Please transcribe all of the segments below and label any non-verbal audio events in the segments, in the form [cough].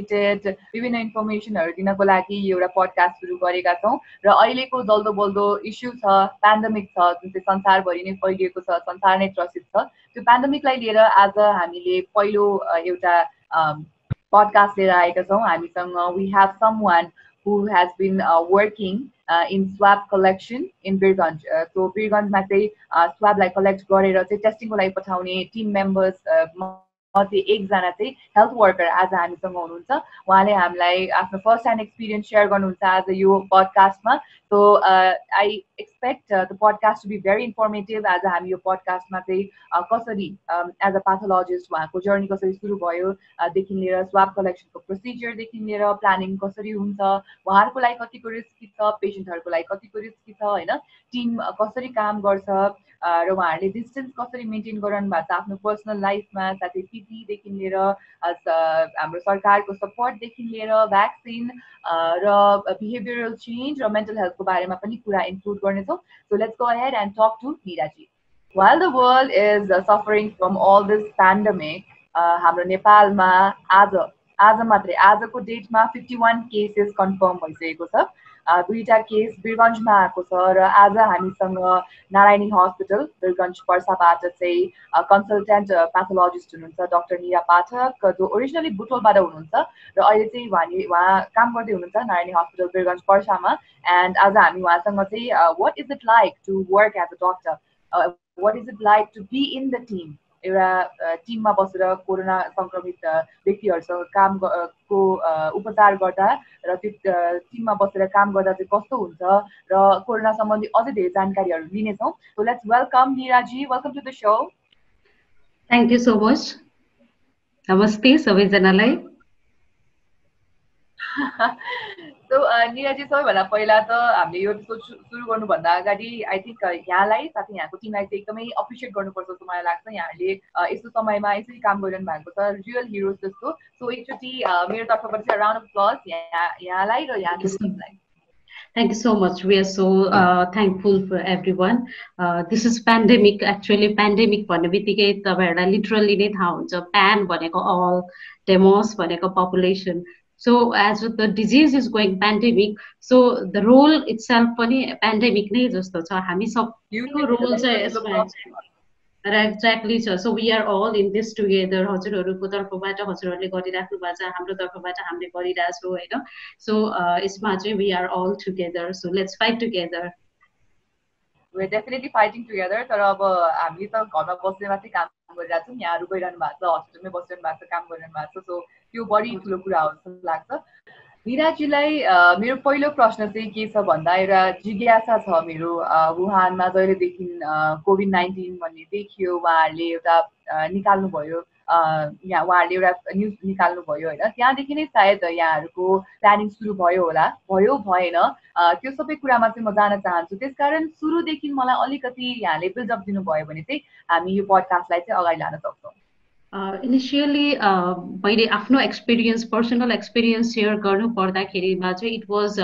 Related विभिन्न इन्फर्मेसनहरू दिनको लागि एउटा पडकास्ट सुरु गरेका छौँ र अहिलेको जल्दो बल्दो इस्यु छ पेन्डेमिक छ जुन चाहिँ संसारभरि नै फैलिएको छ संसार नै त्रसित छ त्यो पेन्डेमिकलाई लिएर आज हामीले पहिलो एउटा पडकास्ट लिएर आएका छौँ। हामीसँग we have someone who has been working in swab collection in Birgunj so बिरगन्जमा चाहिँ स्वाबलाई कलेक्ट गरेर चाहिँ टेस्टिङको लागि पठाउने टिम मेम्बर्स मध्ये एकजना चाहिँ हेल्थ वर्कर आज हामीसँग हुनुहुन्छ। उहाँले हामीलाई आफ्नो फर्स्ट ह्यान्ड एक्सपिरियन्स सेयर गर्नुहुन्छ आज यो पडकास्टमा so I expect the podcast to be very informative आज हामी यो पडकास्टमा चाहिँ uh, कसरी एज अ पाथोलोजिस्ट उहाँको जर्नी कसरी सुरु भयो uh, लिएर स्वाब कलेक्सनको प्रोसिजरदेखि लिएर प्लानिङ कसरी हुन्छ उहाँहरूको लागि कतिको रिस्की छ पेसेन्टहरूको लागि कतिको रिस्की छ होइन? टिम कसरी काम गर्छ र उहाँहरूले डिस्टेन्स कसरी मेन्टेन गराउनु भएको छ आफ्नो पर्सनल लाइफमा साथै पिपीदेखि लिएर हाम्रो सरकारको सपोर्टदेखि लिएर भ्याक्सिन र बिहेभियरल चेन्ज र मेन्टल हेल्थको बारेमा पनि कुरा इन्क्लुड गर्नेछौँ। so let's go ahead and talk to Miraji while the world is suffering from all this pandemic हाम्रो नेपालमा आज आज मात्रै आजको डेटमा फिफ्टी वान केसेस कन्फर्म भइसकेको छ दुईवटा केस वीरगन्जमा आएको छ र आज हामीसँग नारायणी हस्पिटल वीरगन्ज पर्साबाट चाहिँ कन्सल्टेन्ट प्याथोलोजिस्ट हुनुहुन्छ डक्टर निरा पाठक जो ओरिजिनली बुटोलबाट हुनुहुन्छ र अहिले चाहिँ उहाँले उहाँ काम गर्दै हुनुहुन्छ नारायणी हस्पिटल वीरगन्ज पर्सामा। एन्ड आज हामी उहाँसँग चाहिँ what is it like to work as a doctor what is it like to be in the team एउटा टिममा बसेर कोरोना सङ्क्रमित व्यक्तिहरूसँग काम को उपचार गर्दा र त्यो टिममा बसेर काम गर्दा चाहिँ कस्तो हुन्छ र कोरोना सम्बन्धी अझै धेरै जानकारीहरू लिनेछौँ। So let's welcome Niraji welcome to the show thank you so much नमस्ते सबैजनालाई. [laughs] सो निराजी सबैभन्दा पहिला त हामीले यो एपिसोड सुरु गर्नुभन्दा अगाडि आई थिङ्क यहाँलाई साथै यहाँको टिमलाई चाहिँ एकदमै अप्रिसिएट गर्नुपर्छ जस्तो मलाई लाग्छ यहाँहरूले यस्तो समयमा यसरी काम गरिरहनु भएको छ रियल हिरोज जस्तो सो एकचोटि मेरो तर्फबाट चाहिँ राउन्ड अफ प्लस यहाँ यहाँलाई र यहाँको टिमलाई Thank you so much. We are so uh, thankful for everyone. Uh, this is pandemic. Actually, pandemic भन्ने बित्तिकै तपाईँहरूलाई लिटरली नै थाहा हुन्छ प्यान भनेको अल डेमोस भनेको population so as the disease is going pandemic so the role itself पनि pandemic नै जस्तो छ हामी सबको रोल चाहिँ यसमा एक्ज्याक्टली छ so we are all in this together हजुरहरूको तर्फबाट हजुरहरूले गरिराख्नु भएको छ हाम्रो तर्फबाट हामीले गरिरहेछौँ होइन सो यसमा चाहिँ we are all together so let's fight together we're definitely fighting together तर अब हामी त घरमा बसेर मात्रै काम गरिरहेको छौँ। यहाँहरू गइरहनु भएको छ हस्पिटलमै बसिरहनु भएको छ काम गरिरहनु भएको छ। सो त्यो बढी ठुलो कुरा हो जस्तो लाग्छ। मिराजीलाई मेरो पहिलो प्रश्न चाहिँ के छ भन्दा एउटा जिज्ञासा छ मेरो। वुहानमा जहिलेदेखि कोभिड नाइन्टिन भन्ने देखियो उहाँहरूले एउटा निकाल्नुभयो। यहाँ उहाँहरूले एउटा न्युज निकाल्नुभयो होइन। त्यहाँदेखि नै सायद यहाँहरूको प्लानिङ सुरु भयो होला। भयो भएन। त्यो सबै कुरामा चाहिँ म जान चाहन्छु। त्यसकारण सुरुदेखि मलाई अलिकति यहाँले बिल्डअप दिनुभयो भने चाहिँ हामी यो पडकास्टलाई चाहिँ अगाडि लान सक्छौँ। इनिसियली मैले आफ्नो एक्सपिरियन्स पर्सनल एक्सपिरियन्स सेयर गर्नु पर्दाखेरिमा चाहिँ it was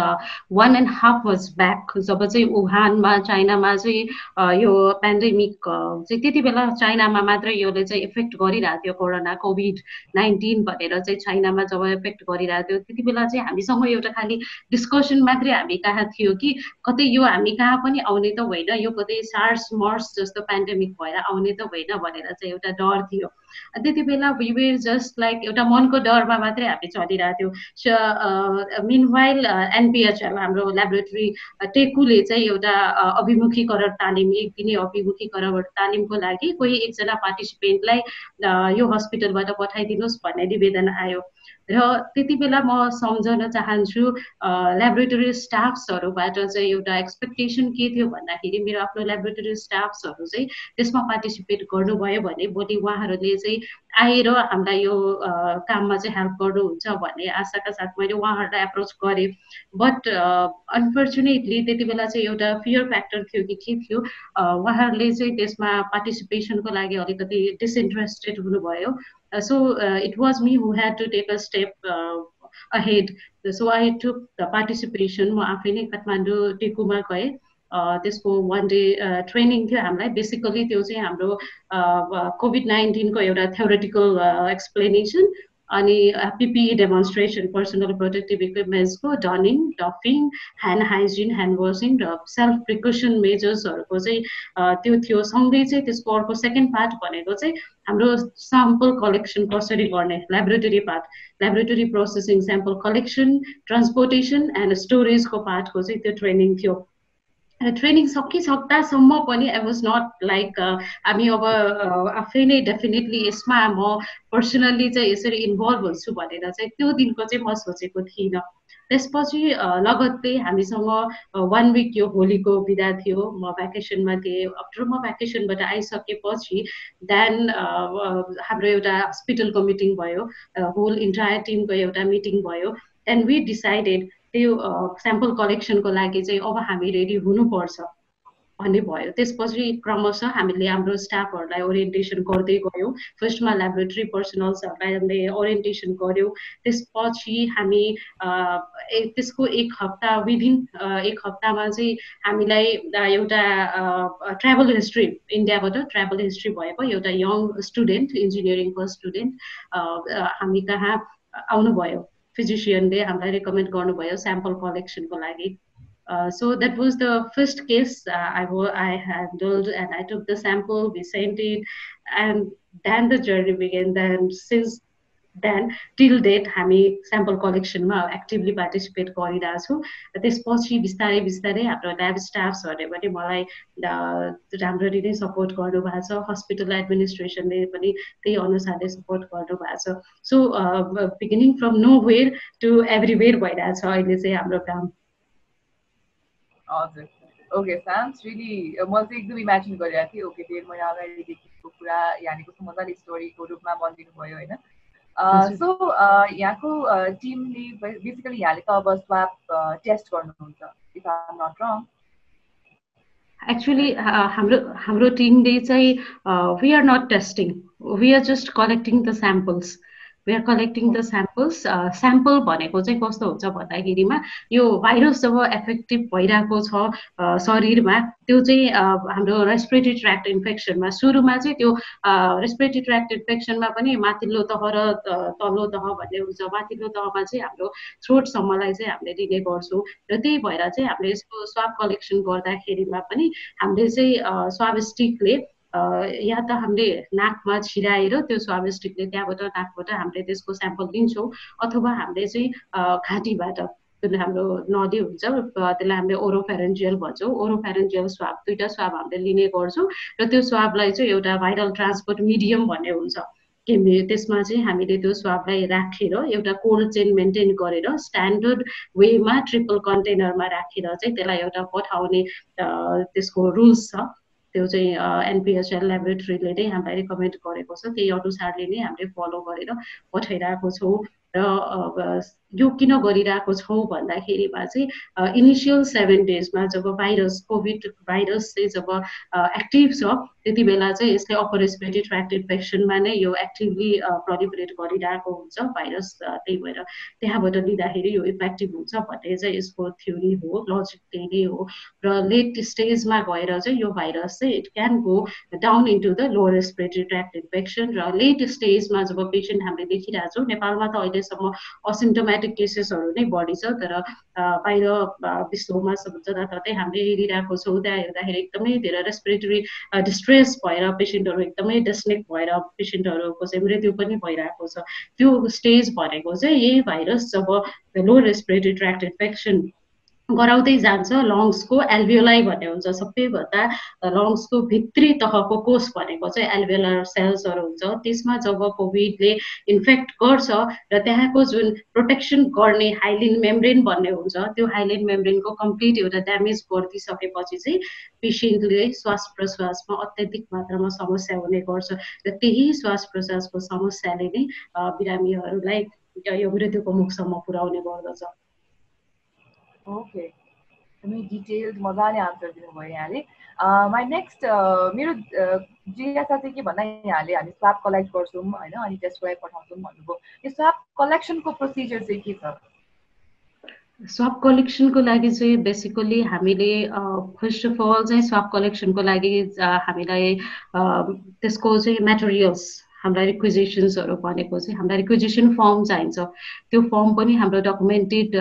one and half was back जब चाहिँ वुहानमा चाइनामा चाहिँ यो पेन्डेमिक चाहिँ त्यति बेला चाइनामा मात्र यसले चाहिँ इफेक्ट गरिरहेको थियो कोरोना कोभिड नाइन्टिन भनेर चाहिँ चाइनामा जब इफेक्ट गरिरहेको थियो त्यति बेला चाहिँ हामीसँग एउटा खालि डिस्कसन मात्रै हामी कहाँ थियो कि कतै यो हामी कहाँ पनि आउने त होइन यो कतै सार्स मर्स जस्तो पेन्डेमिक भएर आउने त होइन भनेर चाहिँ एउटा डर थियो। त्यति बेला विवेर जस्ट लाइक एउटा मनको डरमा मात्रै हामी चलिरहेको थियो मिन वाइल एनपिएचएल हाम्रो ल्याबोरेटरी टेकुले चाहिँ एउटा अभिमुखीकरण तालिम एक दिने अभिमुखीकरण तालिमको लागि कोही एकजना पार्टिसिपेन्टलाई यो हस्पिटलबाट पठाइदिनुहोस् भन्ने निवेदन आयो। र त्यति बेला म सम्झन चाहन्छु ल्याबोरेटरी स्टाफ्सहरूबाट चाहिँ एउटा एक्सपेक्टेसन के थियो भन्दाखेरि मेरो आफ्नो ल्याबोरेटरी स्टाफ्सहरू चाहिँ त्यसमा पार्टिसिपेट गर्नुभयो भने भोलि उहाँहरूले चाहिँ आएर हामीलाई यो काममा चाहिँ हेल्प गर्नुहुन्छ भन्ने आशाका साथ मैले उहाँहरूलाई एप्रोच गरेँ। बट अनफर्चुनेटली त्यति बेला चाहिँ एउटा फियर फ्याक्टर थियो कि के थियो उहाँहरूले चाहिँ त्यसमा पार्टिसिपेसनको लागि अलिकति डिसइन्ट्रेस्टेड हुनुभयो। So uh, it was me who had to take a step uh, ahead. So I took the participation म आफै नै काठमाडौँ टेकुमा गएँ त्यसको वान डे ट्रेनिङ थियो हामीलाई बेसिकली त्यो चाहिँ हाम्रो कोभिड नाइन्टिनको एउटा थ्योरिटिकल एक्सप्लेनेसन अनि PPE demonstration personal protective इक्विपमेन्ट्सको donning doffing hand hygiene hand washing र सेल्फ प्रिकसन मेजर्सहरूको चाहिँ त्यो थियो। सँगै चाहिँ त्यसको अर्को सेकेन्ड पार्ट भनेको चाहिँ हाम्रो स्याम्पल कलेक्सन कसरी गर्ने laboratory part laboratory processing sample collection transportation and स्टोरेजको पार्टको चाहिँ त्यो ट्रेनिङ थियो। ट्रेनिङ सकिसक्दासम्म पनि आई वाज नट लाइक हामी अब आफै नै डेफिनेटली यसमा म पर्सनल्ली चाहिँ यसरी इन्भल्भ हुन्छु भनेर चाहिँ त्यो दिनको चाहिँ म सोचेको थिइनँ त्यसपछि लगत्तै हामीसँग वान विक यो होलीको बिदा थियो म भ्याकेसनमा थिएँ आफ्टर म भ्याकेसनबाट आइसकेपछि देन हाम्रो एउटा हस्पिटलको मिटिङ भयो होल इन्टायर टिमको एउटा मिटिङ भयो एन्ड वी डिसाइडेड त्यो स्याम्पल कलेक्सनको लागि चाहिँ अब हामी रेडी हुनुपर्छ भन्ने भयो। त्यसपछि क्रमशः हामीले हाम्रो स्टाफहरूलाई ओरिएन्टेसन गर्दै गयौँ। फर्स्टमा ल्याबोरेटरी पर्सनल्सहरूलाई हामीले ओरिएन्टेसन गऱ्यौँ। त्यसपछि हामी त्यसको एक हप्ता विदिन एक हप्तामा चाहिँ हामीलाई एउटा ट्राभल हिस्ट्री इन्डियाबाट ट्राभल हिस्ट्री भएको एउटा यङ स्टुडेन्ट इन्जिनियरिङको स्टुडेन्ट हामी कहाँ आउनुभयो। फिजिसियनले हामीलाई रेकमेन्ड गर्नुभयो स्याम्पल कलेक्सनको लागि so that was the first case uh, I, I handled and I took the sample, we sent it, and then the journey began. Then since then till date हामी sample कलेक्सनमा actively participate गरिरहेको छौँ। त्यसपछि बिस्तारै बिस्तारै हाम्रो lab स्टाफ्सहरूले पनि मलाई राम्ररी नै सपोर्ट गर्नुभएको छ। हस्पिटल एडमिनिस्ट्रेसनले पनि त्यही अनुसारले सपोर्ट गर्नुभएको छ। So beginning from nowhere to everywhere भइरहेछ अहिले चाहिँ हाम्रो काम। हजुर। ओके सान्स रियली मैले चाहिँ एकदम इमेजिन गरिरहेको थिएँ। ओके डेढ महिना अगाडिदेखिको कुरा यहाँनिर कस्तो मजाले स्टोरीको रूपमा भनिदिनु भयो होइन? सो यहाँको टिमले बेसिकली यहाँले त अब स्वाप टेस्ट गर्नुहुन्छ if are not wrong actually हाम्रो हाम्रो टिमले चाहिँ we are not testing we are just collecting the samples we are collecting the samples sample भनेको चाहिँ कस्तो हुन्छ भन्दाखेरिमा यो भाइरस जब एफेक्टिभ भइरहेको छ शरीरमा त्यो चाहिँ हाम्रो रेस्पिरेटरी ट्र्याक्ट इन्फेक्सनमा सुरुमा चाहिँ त्यो रेस्पिरेटरी ट्र्याक्ट इन्फेक्सनमा पनि माथिल्लो तह र तल्लो तह भन्ने हुन्छ। माथिल्लो तहमा चाहिँ हाम्रो थ्रोटसम्मलाई चाहिँ हामीले दिने गर्छौँ र त्यही भएर चाहिँ हामीले यसको स्वाब कलेक्सन गर्दाखेरिमा पनि हामीले चाहिँ स्वाब स्टिकले या त हामीले नाकमा छिराएर त्यो स्वाभिस्टिकले त्यहाँबाट नाकबाट हामीले त्यसको स्याम्पल लिन्छौँ अथवा हामीले चाहिँ घाँटीबाट जुन हाम्रो नदी हुन्छ त्यसलाई हामीले ओरोफेरेन्जियल भन्छौँ। ओरोफेरेन्जियल स्वाब दुइटा स्वाब हामीले लिने गर्छौँ र त्यो स्वाबलाई चाहिँ एउटा भाइरल ट्रान्सपोर्ट मिडियम भन्ने हुन्छ। त्यसमा चाहिँ हामीले त्यो स्वाबलाई राखेर एउटा कोल्ड चेन मेन्टेन गरेर स्ट्यान्डर्ड वेमा ट्रिपल कन्टेनरमा राखेर चाहिँ त्यसलाई एउटा पठाउने त्यसको रुल्स छ। त्यो चाहिँ एनपिएचएल ल्याबोरेटरीले नै हामीलाई रिकमेन्ड गरेको छ। त्यही अनुसारले नै हामीले फलो गरेर पठाइरहेको छौँ। र यो किन गरिरहेको छौँ भन्दाखेरिमा चाहिँ इनिसियल सेभेन डेजमा जब भाइरस कोभिड भाइरस चाहिँ जब एक्टिभ छ त्यति बेला चाहिँ यसले अप्पर रेस्पिरेटरी ट्र्याक्ट इन्फेक्सनमा नै यो एक्टिभली प्रलिपरेट गरिरहेको हुन्छ भाइरस त्यही भएर त्यहाँबाट लिँदाखेरि यो इफेक्टिभ हुन्छ भन्ने चाहिँ यसको थ्योरी हो लजिक त्यही हो। र लेट स्टेजमा गएर चाहिँ यो भाइरस चाहिँ it can go down into the lower respiratory tract infection र लेट स्टेजमा जब पेसेन्ट हामीले देखिरहेको छौँ नेपालमा त अहिलेसम्म असिम्टोमेटिक सिम्टोमेटिक केसेसहरू नै बढी छ तर बाहिर विश्वमा जताततै हामीले हेरिरहेको छौँ त्यहाँ हेर्दाखेरि एकदमै धेरै रेस्पिरेटरी डिस्ट्रेस भएर पेसेन्टहरू एकदमै डेस्नेक भएर पेसेन्टहरूको चाहिँ मृत्यु पनि भइरहेको छ। त्यो स्टेज भनेको चाहिँ यही भाइरस जब लो रेस्पिरेटरी ट्र्याक्ट इन्फेक्सन गराउँदै जान्छ लङ्सको एल्भियोलाई भन्ने हुन्छ। सबैभन्दा लङ्सको भित्री तहको कोष भनेको चाहिँ एल्भियोलर सेल्सहरू हुन्छ। त्यसमा जब कोभिडले इन्फेक्ट गर्छ र त्यहाँको जुन प्रोटेक्सन गर्ने हाइलिन मेम्ब्रेन भन्ने हुन्छ त्यो हाइलिन मेम्ब्रेनको कम्प्लिट एउटा ड्यामेज गरिदिइसकेपछि चाहिँ पेसेन्टले श्वास प्रश्वासमा अत्याधिक मात्रामा समस्या हुने गर्छ र त्यही श्वास प्रश्वासको समस्याले नै बिरामीहरूलाई यो मृत्युको मुखसम्म पुर्याउने गर्दछ। ओके एकदमै डिटेल्ड मजाले आन्सर दिनुभयो यहाँले माई नेक्स्ट मेरो जिज्ञासा चाहिँ के भन्दा यहाँले हामी स्वाप कलेक्ट गर्छौँ होइन अनि गराइ पठाउँछौँ भन्नुभयो यो स्वाप कलेक्सनको प्रोसिजर चाहिँ के छ स्वाप कलेक्सनको लागि चाहिँ बेसिकली हामीले फर्स्ट अफ अल चाहिँ स्वाप कलेक्सनको लागि हामीलाई त्यसको चाहिँ मेटेरियल्स हाम्रा रिक्विजिसन्सहरू भनेको चाहिँ हामीलाई रिक्विजिसन फर्म चाहिन्छ। त्यो फर्म पनि हाम्रो डकुमेन्टेड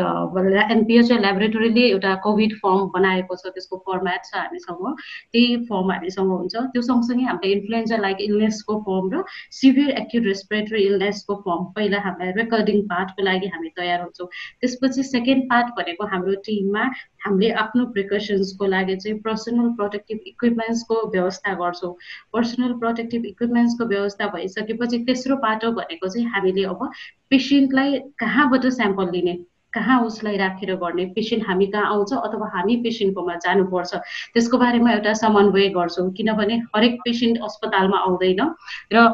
एनपिएचआई ल्याबोरेटरीले एउटा कोभिड फर्म बनाएको छ त्यसको फर्मेट छ हामीसँग। त्यही फर्म हामीसँग हुन्छ। त्यो सँगसँगै हामीले इन्फ्लुएन्जा लाइक इलनेसको फर्म र सिभियर एक्युट रेस्पिरेटरी इलनेसको फर्म पहिला हामीलाई रेकर्डिङ पार्टको लागि हामी तयार हुन्छौँ। त्यसपछि सेकेन्ड पार्ट भनेको हाम्रो टिममा हामीले आफ्नो प्रिकसन्सको लागि चाहिँ पर्सनल प्रोटेक्टिभ इक्विपमेन्ट्सको व्यवस्था गर्छौँ। पर्सनल प्रोटेक्टिभ इक्विपमेन्ट्सको व्यवस्था भइसकेपछि तेस्रो पाटो भनेको चाहिँ हामीले अब पेसेन्टलाई कहाँबाट स्याम्पल लिने कहाँ उसलाई राखेर गर्ने पेसेन्ट हामी कहाँ आउँछ अथवा हामी पेसेन्टकोमा जानुपर्छ? त्यसको बारेमा एउटा समन्वय गर्छौँ किनभने हरेक पेसेन्ट अस्पतालमा आउँदैन र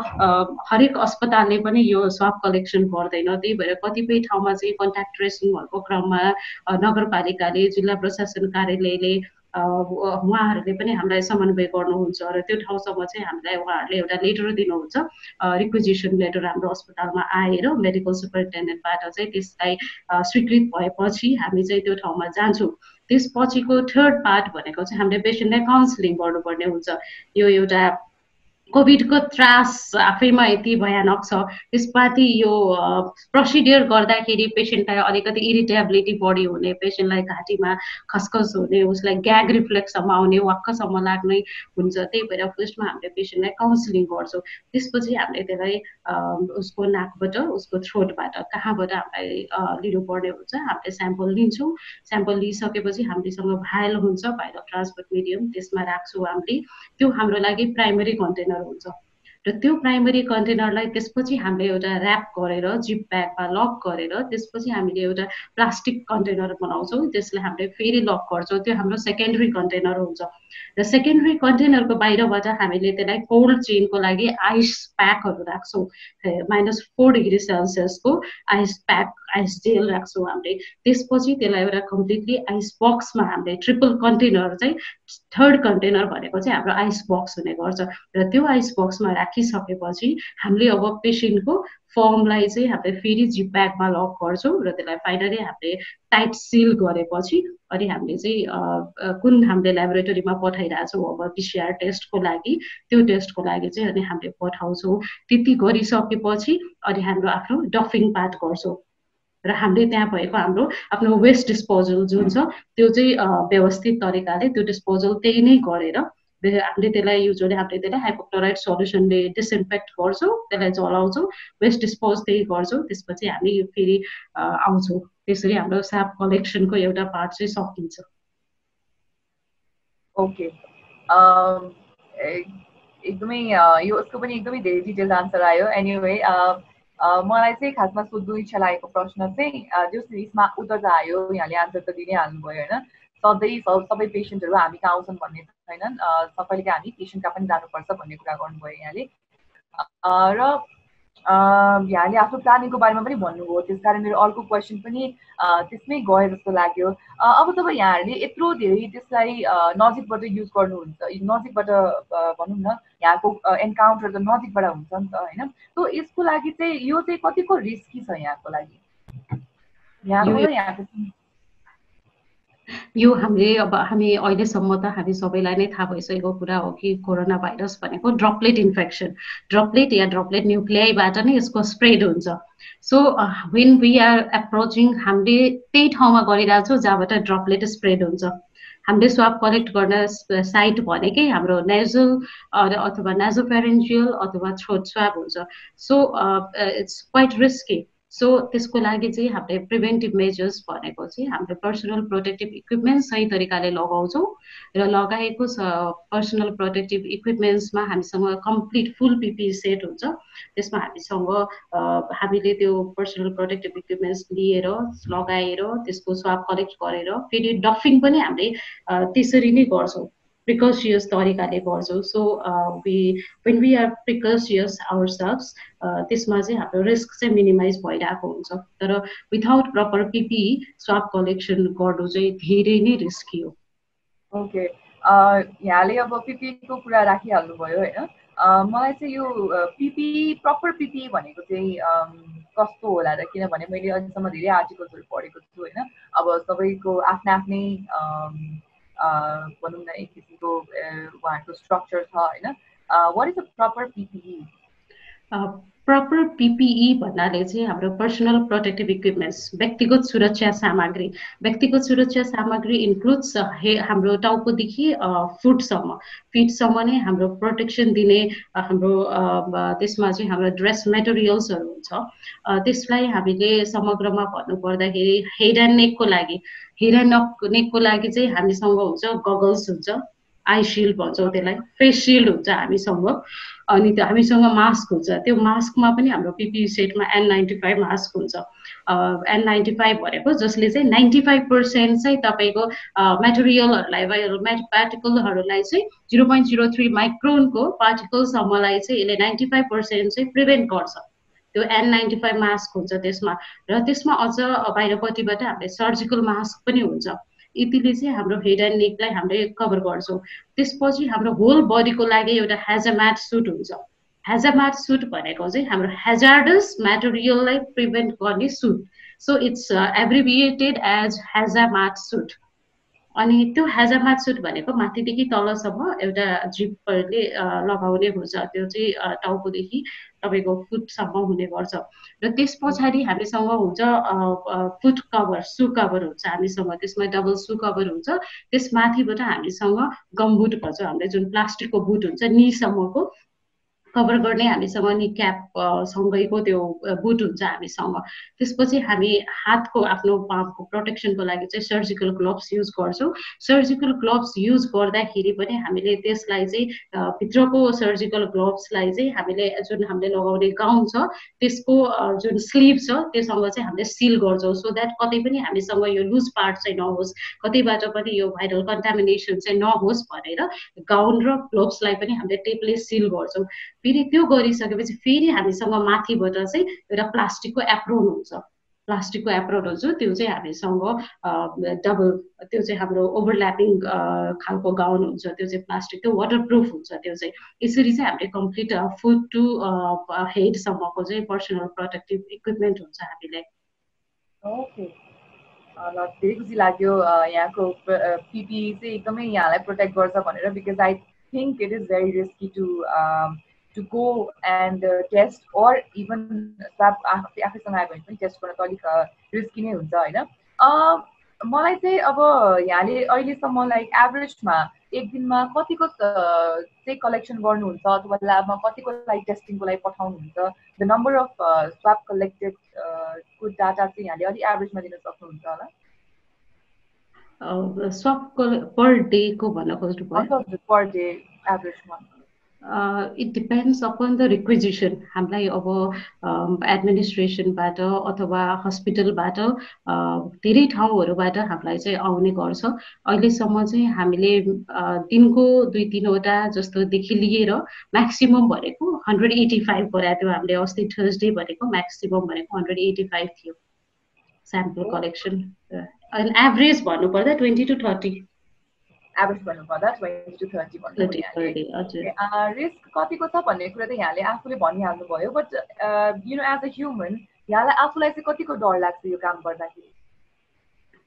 हरेक अस्पतालले पनि यो स्वाब कलेक्सन गर्दैन। त्यही भएर कतिपय ठाउँमा चाहिँ कन्ट्याक्ट ट्रेसिङहरूको क्रममा नगरपालिकाले जिल्ला प्रशासन कार्यालयले उहाँहरूले पनि हामीलाई समन्वय गर्नुहुन्छ र त्यो ठाउँसम्म चाहिँ हामीलाई उहाँहरूले एउटा लेटर दिनुहुन्छ। रिक्विजिसन लेटर हाम्रो अस्पतालमा आएर मेडिकल सुपरिन्टेन्डेन्टबाट चाहिँ त्यसलाई स्वीकृत भएपछि हामी चाहिँ त्यो ठाउँमा जान्छौँ। त्यसपछिको थर्ड पार्ट भनेको चाहिँ हामीले पेसेन्टलाई काउन्सिलिङ गर्नुपर्ने हुन्छ। यो एउटा कोभिडको त्रास आफैमा यति भयानक छ। त्यसमाथि यो प्रोसिडियर गर्दाखेरि पेसेन्टलाई अलिकति इरिटेबिलिटी बढी हुने पेसेन्टलाई घाँटीमा खसखस हुने उसलाई ग्याग रिफ्लेक्ससम्म आउने वाक्कसम्म लाग्ने हुन्छ। त्यही भएर फर्स्टमा हामीले पेसेन्टलाई काउन्सिलिङ गर्छौँ। त्यसपछि हामीले त्यसलाई उसको नाकबाट उसको थ्रोटबाट कहाँबाट हामीलाई लिनुपर्ने हुन्छ हामीले स्याम्पल लिन्छौँ। स्याम्पल लिइसकेपछि हामीसँग भाइल हुन्छ भाइल ट्रान्सपोर्ट मिडियम त्यसमा राख्छौँ हामीले। त्यो हाम्रो लागि प्राइमेरी कन्टेनर हुन्छ र त्यो प्राइमरी कन्टेनरलाई त्यसपछि हामीले एउटा ऱ्याप गरेर जिप ब्यागमा लक गरेर त्यसपछि हामीले एउटा प्लास्टिक कन्टेनर बनाउँछौँ। त्यसलाई हामीले फेरि लक गर्छौँ। त्यो हाम्रो सेकेन्डरी कन्टेनर हुन्छ। र सेकेन्डरी कन्टेनरको बाहिरबाट हामीले त्यसलाई कोल्ड चेनको लागि आइस प्याकहरू राख्छौँ। माइनस फोर डिग्री सेल्सियसको आइस प्याक आइस जेल राख्छौँ हामीले। त्यसपछि त्यसलाई एउटा कम्प्लिटली आइस बक्समा हामीले ट्रिपल कन्टेनर चाहिँ थर्ड कन्टेनर भनेको चाहिँ हाम्रो आइस बक्स हुने गर्छ। र त्यो आइस बक्समा राखिसकेपछि हामीले अब पेसेन्टको फर्मलाई चाहिँ हामीले फेरि जिप ब्यागमा लक गर्छौँ र त्यसलाई फाइनली हामीले टाइट सिल गरेपछि अनि हामीले चाहिँ कुन हामीले ल्याबोरेटरीमा पठाइरहेछौँ अब पिसिआर टेस्टको लागि त्यो टेस्टको लागि चाहिँ अनि हामीले पठाउँछौँ। त्यति गरिसकेपछि अनि हाम्रो आफ्नो डफिङ पार्ट गर्छौँ। र हामीले त्यहाँ भएको हाम्रो आफ्नो वेस्ट डिस्पोजल जुन छ त्यो चाहिँ व्यवस्थित तरिकाले त्यो डिस्पोजल त्यही नै गरेर हामीले त्यसलाई युजली हामीले त्यसलाई हाइपोक्लोराइड सल्युसनले डिसइन्फेक्ट गर्छौँ त्यसलाई जलाउँछौँ वेस्ट डिस्पोज त्यही गर्छौँ त्यसपछि हामी फेरि आउँछौँ त्यसरी हाम्रो साप कलेक्सनको एउटा पार्ट चाहिँ सकिन्छ। ओके एकदमै यो उसको पनि एकदमै धेरै डिटेल आन्सर आयो। एनिवे मलाई चाहिँ खासमा सोध्नु इच्छा लागेको प्रश्न चाहिँ जो यसमा उत्तर त आयो यहाँले आन्सर त दिनै हाल्नुभयो होइन? सधैँ सबै पेसेन्टहरू हामी कहाँ आउँछन् भन्ने छैनन्। सबैले हामी पेसेन्ट कहाँ पनि जानुपर्छ भन्ने कुरा गर्नुभयो यहाँले। र यहाँले आफ्नो प्लानिङको बारेमा पनि भन्नुभयो। त्यस कारण मेरो अर्को क्वेसन पनि त्यसमै गयो जस्तो लाग्यो। अब तपाईँ यहाँहरूले यत्रो धेरै त्यसलाई नजिकबाट युज गर्नुहुन्छ। नजिकबाट भनौँ न यहाँको एन्काउन्टर त नजिकबाट हुन्छ नि त होइन? सो यसको लागि चाहिँ यो चाहिँ कतिको रिस्की छ यहाँको लागि? यहाँको यहाँको यो हामीले अब हामी अहिलेसम्म त हामी सबैलाई नै थाहा भइसकेको कुरा हो कि कोरोना भाइरस भनेको ड्रपलेट इन्फेक्सन। ड्रपलेट या ड्रपलेट न्युक्लियाईबाट नै यसको स्प्रेड हुन्छ। So when we are approaching हामीले त्यही ठाउँमा गरिरहेछौँ जहाँबाट ड्रपलेट स्प्रेड हुन्छ। हामीले स्वाप कलेक्ट गर्न साइट भनेकै हाम्रो नेजल अथवा नेजोपेरेन्जियल अथवा थ्रोट स्वाप हुन्छ। So it's quite risky so त्यसको लागि चाहिँ हामीले प्रिभेन्टिभ मेजर्स भनेको चाहिँ हाम्रो पर्सनल प्रोटेक्टिभ इक्विपमेन्ट सही तरिकाले लगाउँछौँ र लगाएको पर्सनल प्रोटेक्टिभ इक्विपमेन्ट्समा हामीसँग कम्प्लिट फुल पिपी सेट हुन्छ। त्यसमा हामीसँग हामीले त्यो पर्सनल प्रोटेक्टिभ इक्विपमेन्ट्स लिएर लगाएर त्यसको स्वाप कलेक्ट गरेर फेरि डफिङ पनि हामीले त्यसरी नै गर्छौँ। प्रिकसियस तरिकाले गर्छौँ so we when we are precautious ourselves त्यसमा चाहिँ हाम्रो रिस्क चाहिँ मिनिमाइज भइरहेको हुन्छ। तर without proper PPE swab collection गर्नु चाहिँ धेरै नै रिस्की हो। ओके यहाँले अब पिपीको कुरा राखिहाल्नुभयो होइन। मलाई चाहिँ यो पिपी प्रपर पिपी भनेको चाहिँ कस्तो होला र किनभने मैले अहिलेसम्म धेरै आर्टिकल्सहरू पढेको छु होइन। अब सबैको आफ्नै आफ्नै भनौँ न एक किसिमको स्ट्रक्चर छ होइन? What is the proper PPE proper PPE भन्नाले चाहिँ हाम्रो पर्सनल प्रोटेक्टिभ इक्विपमेन्ट्स व्यक्तिगत सुरक्षा सामग्री। व्यक्तिगत सुरक्षा सामग्री इन्क्लुड्स हे हाम्रो टाउकोदेखि फुटसम्म। फिटसम्म नै हाम्रो प्रोटेक्सन दिने हाम्रो त्यसमा चाहिँ हाम्रो ड्रेस मेटेरियल्सहरू हुन्छ। त्यसलाई हामीले समग्रमा भन्नुपर्दाखेरि हेड एन्ड नेकको लागि। हेड एन्ड नेकको लागि चाहिँ हामीसँग हुन्छ गगल्स हुन्छ आई सिल्ड भन्छौँ त्यसलाई फेस सिल्ड हुन्छ हामीसँग। अनि त्यो हामीसँग मास्क हुन्छ। त्यो मास्कमा पनि हाम्रो पिपी सेटमा एन नाइन्टी फाइभ मास्क हुन्छ। एन नाइन्टी फाइभ भनेको जसले चाहिँ नाइन्टी फाइभ पर्सेन्ट चाहिँ तपाईँको मेटेरियलहरूलाई पार्टिकलहरूलाई चाहिँ जिरो पोइन्ट जिरो थ्री माइक्रोनको पार्टिकलसम्मलाई चाहिँ यसले नाइन्टी फाइभ पर्सेन्ट चाहिँ प्रिभेन्ट गर्छ। त्यो एन नाइन्टी फाइभ मास्क हुन्छ त्यसमा। र त्यसमा अझ बाहिरपट्टिबाट हामीले सर्जिकल मास्क पनि हुन्छ। यतिले चाहिँ हाम्रो हेड एन्ड नेकलाई हामीले कभर गर्छौँ। त्यसपछि हाम्रो होल बडीको लागि एउटा हेजाम्याट सुट हुन्छ। हेजाम्याट सुट भनेको चाहिँ हाम्रो हेजार्डस मेटेरियललाई प्रिभेन्ट गर्ने suit so it's abbreviated as hazmat suit अनि त्यो हेजामाट सुट भनेको माथिदेखि तलसम्म एउटा जिपरले लगाउने हुन्छ। त्यो चाहिँ टाउकोदेखि तपाईँको फुटसम्म हुने गर्छ। र त्यस पछाडि हामीसँग हुन्छ फुट कभर सु कभर हुन्छ हामीसँग। त्यसमा डबल सु कभर हुन्छ। त्यस माथिबाट हामीसँग गमबुट भन्छ। हामीले जुन प्लास्टिकको बुट हुन्छ निसम्मको कभर गर्ने हामीसँग नि क्याप सँगैको त्यो बुट हुन्छ हामीसँग। त्यसपछि हामी हातको आफ्नो पापको प्रोटेक्सनको लागि चाहिँ सर्जिकल ग्लोभ्स युज गर्छौँ। सर्जिकल ग्लोभ्स युज गर्दाखेरि पनि हामीले त्यसलाई चाहिँ भित्रको सर्जिकल ग्लोभ्सलाई चाहिँ हामीले जुन हामीले लगाउने गाउन छ त्यसको जुन स्लिभ छ त्योसँग चाहिँ हामीले सिल गर्छौँ। सो द्याट कतै पनि हामीसँग यो लुज पार्ट चाहिँ नहोस् कतैबाट पनि यो भाइरल कन्टामिनेसन चाहिँ नहोस् भनेर गाउन र ग्लोभ्सलाई पनि हामीले टेपले सिल गर्छौँ। फेरि त्यो गरिसकेपछि फेरि हामीसँग माथिबाट चाहिँ एउटा प्लास्टिकको एप्रोन हुन्छ। प्लास्टिकको एप्रोन हुन्छ त्यो चाहिँ हामीसँग डबल त्यो चाहिँ हाम्रो ओभरल्यापिङ खालको गाउन हुन्छ त्यो चाहिँ प्लास्टिक त्यो वाटरप्रुफ हुन्छ त्यो चाहिँ। यसरी चाहिँ हामीले कम्प्लिट फुड टु हेडसम्मको चाहिँ पर्सनल प्रोटेक्टिभ इक्विपमेन्ट हुन्छ हामीलाई ओके धेरै खुसी लाग्यो यहाँको पिपी चाहिँ एकदमै यहाँलाई प्रोटेक्ट गर्छ भनेर because I think it is very risky to to go and uh, test or even swab आफैसँग आयो भने पनि टेस्ट गर्न त अलिक रिस्की नै हुन्छ होइन? मलाई चाहिँ अब यहाँले अहिलेसम्म लाइक एभरेजमा एक दिनमा कतिको चाहिँ कलेक्सन गर्नुहुन्छ अथवा ल्याबमा कतिको लागि टेस्टिङको लागि पठाउनुहुन्छ? The number of swab collected को डाटा चाहिँ यहाँले अलिक एभरेजमा दिन सक्नुहुन्छ होला। स्वाब पर डेको भन्न खोज्नु per day एभरेजमा it depends upon the requisition हामीलाई अब एडमिनिस्ट्रेसनबाट अथवा हस्पिटलबाट धेरै ठाउँहरूबाट हामीलाई चाहिँ आउने गर्छ। अहिलेसम्म चाहिँ हामीले दिनको दुई तिनवटा जस्तोदेखि लिएर म्याक्सिमम् भनेको हन्ड्रेड एटी फाइभ गराएको थियो हामीले अस्ति थर्सडे भनेको म्याक्सिमम् भनेको हन्ड्रेड एटी फाइभ थियो स्याम्पल कलेक्सन एभरेज भन्नुपर्दा ट्वेन्टी टु थर्टी एभरेज भन्नुपर्दा ट्वेन्टी टु थर्टी भन्नु रिस्क कतिको छ भन्ने कुरा त यहाँले आफूले भनिहाल्नुभयो but you know as a human यहाँलाई आफूलाई चाहिँ कतिको डर लाग्छ यो काम गर्दाखेरि?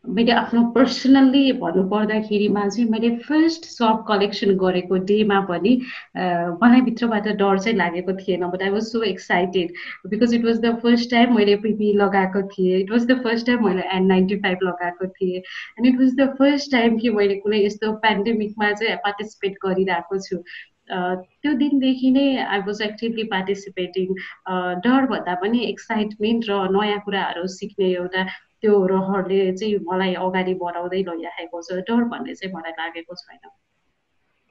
मैले आफ्नो पर्सनल्ली भन्नुपर्दाखेरिमा चाहिँ मैले फर्स्ट सप कलेक्सन गरेको डेमा पनि मलाई भित्रबाट डर चाहिँ लागेको थिएन but I was so excited because it was the first time मैले पिपी लगाएको थिएँ it was the first time मैले एन नाइन्टी फाइभ लगाएको थिएँ and it was the first time कि मैले कुनै यस्तो पेन्डेमिकमा चाहिँ पार्टिसिपेट गरिरहेको छु। त्यो दिनदेखि नै आई वाज एक्टिभली पार्टिसिपेटिङ डर भन्दा पनि एक्साइटमेन्ट र नयाँ कुराहरू सिक्ने एउटा त्यो रहरले चाहिँ मलाई अगाडि बढाउँदै लैराखेको छ। डर भन्ने चाहिँ मलाई लागेको छैन।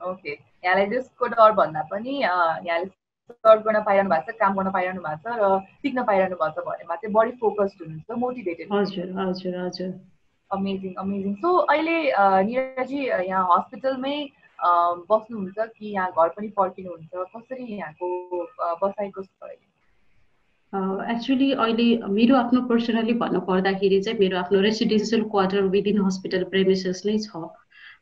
ओके। यहाँलाई त्यसको डर भन्दा पनि यहाँले सर्भ गर्न पाइरहनु भएको छ काम गर्न पाइरहनु भएको छ र सिक्न पाइरहनु भएको छ भनेमा चाहिँ बढी फोकस्ड हुनुहुन्छ मोटिभेटेड हजुर हजुर हजुर। अमेजिङ अमेजिङ सो अहिले निराजी यहाँ हस्पिटलमै बस्नुहुन्छ कि यहाँ घर पनि पर्खिनुहुन्छ? कसरी यहाँको बसाइको छ एक्चुली अहिले मेरो आफ्नो पर्सनली भन्नु पर्दाखेरि चाहिँ मेरो आफ्नो residential quarter within hospital premises नै छ।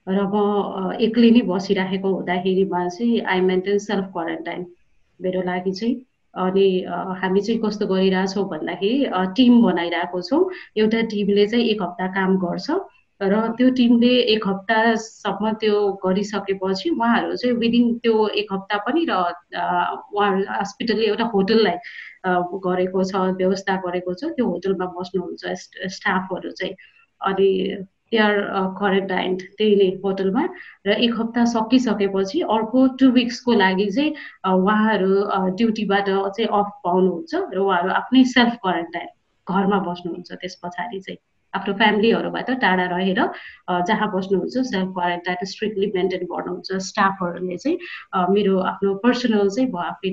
र म एक्लै नै बसिराखेको हुँदाखेरिमा चाहिँ आई मेन्टेन सेल्फ क्वारेन्टाइन मेरो लागि चाहिँ। अनि हामी चाहिँ कस्तो गरिरहेछौँ भन्दाखेरि टिम बनाइरहेको छौँ। एउटा टिमले चाहिँ एक हप्ता काम गर्छ। र त्यो टिमले एक हप्तासम्म त्यो गरिसकेपछि उहाँहरू चाहिँ विदिन त्यो एक हप्ता पनि र उहाँहरू हस्पिटलले एउटा होटललाई गरेको छ व्यवस्था गरेको छ। त्यो होटलमा बस्नुहुन्छ स्टाफहरू चाहिँ। अनि आर क्वारेन्टाइन त्यही नै होटलमा। र एक हप्ता सकिसकेपछि अर्को टु विक्सको लागि चाहिँ उहाँहरू ड्युटीबाट चाहिँ अफ पाउनुहुन्छ र उहाँहरू आफ्नै सेल्फ क्वारेन्टाइन घरमा बस्नुहुन्छ त्यस पछाडि चाहिँ। आफ्नो फ्यामिलीहरूबाट टाढा रहेर जहाँ बस्नुहुन्छ सेल्फ क्वारेन्टाइन स्ट्रिक्टली मेन्टेन गर्नुहुन्छ स्टाफहरूले चाहिँ मेरो आफ्नो पर्सनल चाहिँ म आफै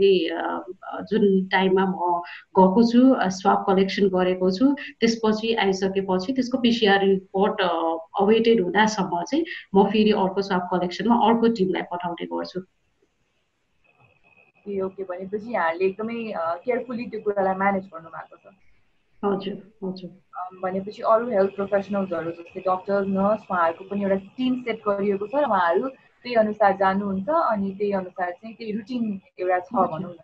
जुन टाइममा म गएको छु स्वाप कलेक्सन गरेको छु त्यसपछि आइसकेपछि त्यसको पिसिआर रिपोर्ट अवेटेड हुँदासम्म चाहिँ म फेरि अर्को स्वाप कलेक्सनमा अर्को टिमलाई पठाउने गर्छु। ए ओके भनेपछि यहाँले एकदमै केयरफुली त्यो कुरालाई म्यानेज गर्नु भएको छ। भनेपछि अरू हेल्थ प्रोफेसनल्सहरू जस्तै डक्टर नर्स उहाँहरूको पनि एउटा टिम सेट गरिएको छ र उहाँहरू त्यही अनुसार जानुहुन्छ अनि त्यही अनुसार चाहिँ त्यही रुटिन एउटा छ भनौँ न।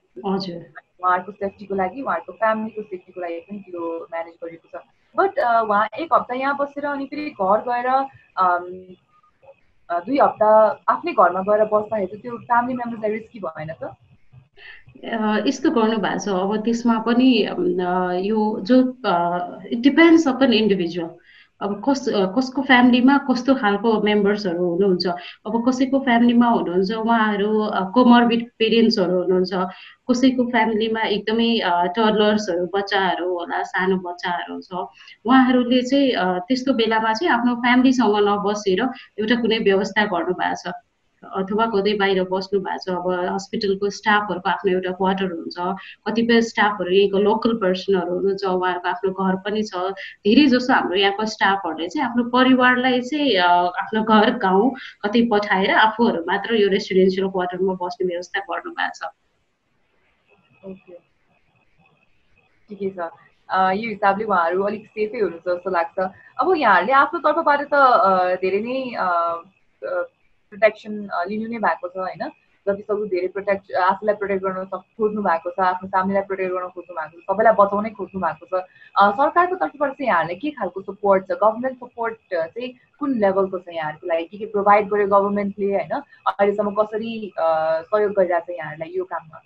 उहाँहरूको सेफ्टीको लागि उहाँहरूको फ्यामिलीको सेफ्टीको लागि पनि त्यो म्यानेज गरिएको छ। बट उहाँ एक हप्ता यहाँ बसेर अनि फेरि घर गएर दुई हप्ता आफ्नै घरमा गएर बस्दाखेरि त्यो फ्यामिली मेम्बर्सलाई रिस्की भएन त? यस्तो गर्नु भएको छ। अब त्यसमा पनि यो जो इट डिपेन्ड्स अपन इन्डिभिजुअल अब कस कसको फ्यामिलीमा कस्तो खालको मेम्बर्सहरू हुनुहुन्छ। अब कसैको फ्यामिलीमा हुनुहुन्छ उहाँहरू कोमर्बिड पेरेन्ट्सहरू हुनुहुन्छ। कसैको फ्यामिलीमा एकदमै टर्लर्सहरू बच्चाहरू होला सानो बच्चाहरू छ। उहाँहरूले चाहिँ त्यस्तो बेलामा चाहिँ आफ्नो फ्यामिलीसँग नबसेर एउटा कुनै व्यवस्था गर्नुभएको छ। अथवा कतै बाहिर बस्नु भएको छ अब हस्पिटलको स्टाफहरूको आफ्नो एउटा क्वार्टर हुन्छ कतिपय स्टाफहरू यहीँको लोकल पर्सनहरू हुनुहुन्छ उहाँहरूको आफ्नो घर पनि छ धेरै जसो हाम्रो यहाँको स्टाफहरूले चाहिँ आफ्नो परिवारलाई चाहिँ आफ्नो घर गाउँ कतै पठाएर आफूहरू मात्र यो रेसिडेन्सियल क्वार्टरमा बस्ने व्यवस्था गर्नु भएको छ ठिकै छ। यो हिसाबले उहाँहरू अलिक सेफै हुनुहुन्छ जस्तो लाग्छ। अब यहाँहरूले आफ्नो तर्फबाट त धेरै नै प्रोटेक्सन लिनु नै भएको छ होइन? जति सक्दो धेरै प्रोटेक्ट आफूलाई प्रोटेक्ट गर्न खोज्नु भएको छ आफ्नो फ्यामिलीलाई प्रोटेक्ट गर्न खोज्नु भएको छ सबैलाई बचाउनै खोज्नु भएको छ। सरकारको तर्फबाट चाहिँ यहाँहरूलाई के खालको सपोर्ट छ? गभर्मेन्ट सपोर्ट चाहिँ कुन लेभलको छ यहाँहरूको लागि? के के प्रोभाइड गर्यो गभर्मेन्टले होइन? अहिलेसम्म कसरी सहयोग गरिरहेको छ यहाँहरूलाई यो काममा?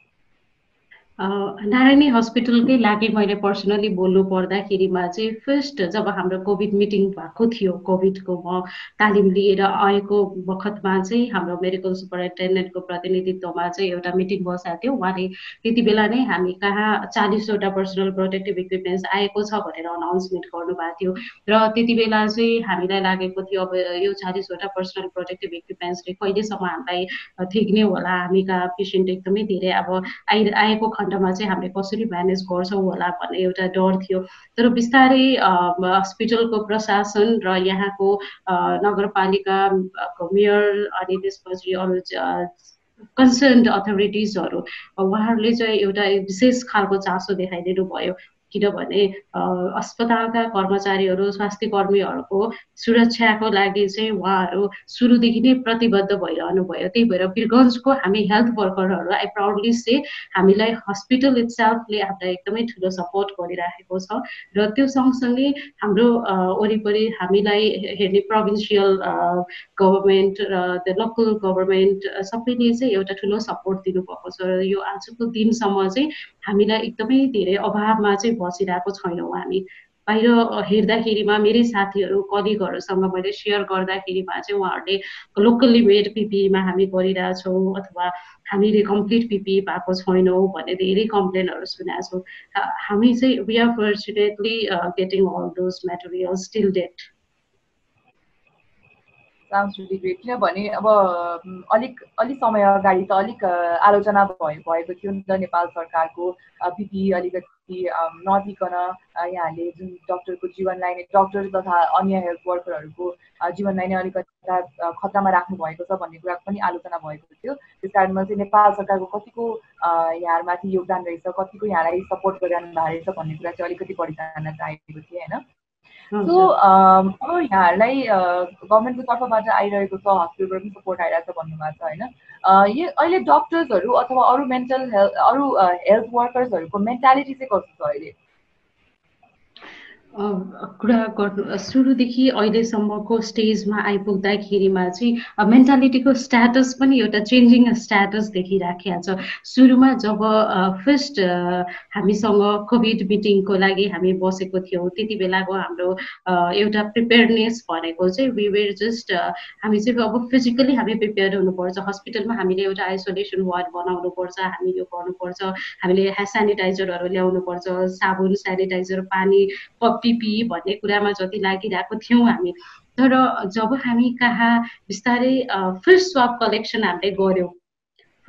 नारायणी हस्पिटलकै लागि मैले पर्सनली बोल्नु पर्दाखेरिमा चाहिँ फर्स्ट जब हाम्रो कोभिड मिटिङ भएको थियो कोभिडको म तालिम लिएर आएको बखतमा चाहिँ हाम्रो मेडिकल सुपरिन्टेन्डेन्टको प्रतिनिधित्वमा चाहिँ एउटा मिटिङ बसाएको थियो। उहाँले त्यति बेला नै हामी कहाँ चालिसवटा पर्सनल प्रोटेक्टिभ इक्विपमेन्ट्स आएको छ भनेर अनाउन्समेन्ट गर्नुभएको थियो। र त्यति बेला चाहिँ हामीलाई लागेको थियो अब यो चालिसवटा पर्सनल प्रोटेक्टिभ इक्विपमेन्ट्सले कहिलेसम्म हामीलाई ठिक्ने होला हामी कहाँ पेसेन्ट एकदमै धेरै अब आइ आएको खण्डमा चाहिँ हामीले कसरी म्यानेज गर्छौँ होला भन्ने एउटा डर थियो। तर बिस्तारै हस्पिटलको प्रशासन र यहाँको नगरपालिकाको मेयर अनि त्यसपछि अरू कन्सर्न अथोरिटिजहरू उहाँहरूले चाहिँ एउटा विशेष खालको चासो देखाइदिनु भयो किनभने अस्पतालका कर्मचारीहरू स्वास्थ्य कर्मीहरूको सुरक्षाको लागि चाहिँ उहाँहरू सुरुदेखि नै प्रतिबद्ध भइरहनु भयो त्यही भएर वीरगन्जको हामी हेल्थ वर्करहरू आई प्राउडली से हामीलाई हस्पिटल इट्सेल्फले हामीलाई एकदमै ठुलो सपोर्ट गरिराखेको छ र त्यो सँगसँगै हाम्रो वरिपरि हामीलाई हेर्ने प्रोभिन्सियल गभर्मेन्ट र लोकल गभर्मेन्ट सबैले चाहिँ एउटा ठुलो सपोर्ट दिनुभएको छ र यो आजको दिनसम्म चाहिँ हामीलाई एकदमै धेरै अभावमा चाहिँ बसिरहेको छैनौँ हामी। बाहिर हेर्दाखेरिमा मेरै साथीहरू कलिगहरूसँग मैले सेयर गर्दाखेरिमा चाहिँ उहाँहरूले लोकल्ली मेड पिपिईमा हामी गरिरहेछौँ अथवा हामीले कम्प्लिट पिपिई पाएको छैनौँ भन्ने धेरै कम्प्लेनहरू सुनेको छौँ। हामी चाहिँ we are fortunately getting all those materials still date really great किनभने अब अलिक अलिक समय अगाडि त अलिक आलोचना भयो भएको थियो नि त नेपाल सरकारको पिपी अलिकति नदिकन यहाँले जुन डक्टरको जीवनलाई नै डक्टर तथा अन्य हेल्थ वर्करहरूको जीवनलाई नै अलिकति खतरामा राख्नु भएको छ भन्ने कुरा पनि आलोचना भएको थियो। त्यस कारणमा चाहिँ नेपाल सरकारको कतिको यहाँहरूमाथि योगदान रहेछ कतिको यहाँलाई सपोर्ट गरिरहनु भएको रहेछ भन्ने कुरा चाहिँ अलिकति बढी जान्न चाहेको थिएँ होइन? सो अब यहाँहरूलाई गभर्मेन्टको तर्फबाट आइरहेको छ हस्पिटलबाट पनि सपोर्ट आइरहेको छ भन्नुभएको छ होइन? यो अहिले डक्टर्सहरू अथवा अरू मेन्टल हेल्थ अरू हेल्थ वर्कर्सहरूको मेन्टालिटी चाहिँ कस्तो छ अहिले? कुरा गर्नु सुरुदेखि अहिलेसम्मको स्टेजमा आइपुग्दाखेरिमा चाहिँ मेन्टालिटीको स्ट्याटस पनि एउटा चेन्जिङ स्ट्याटस देखिराखेको छ। सुरुमा जब फर्स्ट हामीसँग कोभिड मिटिङको लागि हामी बसेको थियौँ त्यति बेलाको हाम्रो एउटा प्रिपेयरनेस भनेको चाहिँ वी वेयर जस्ट हामी चाहिँ अब फिजिकली हामी प्रिपेयर हुनुपर्छ। हस्पिटलमा हामीले एउटा आइसोलेसन वार्ड बनाउनुपर्छ हामी यो गर्नुपर्छ। हामीले ह्यान्ड सेनिटाइजरहरू ल्याउनुपर्छ साबुन सेनिटाइजर पानी पिपी भन्ने कुरामा जति लागिरहेको थियौँ हामी। तर जब हामी कहाँ बिस्तारै फर्स्ट स्वाप कलेक्सन हामीले गऱ्यौँ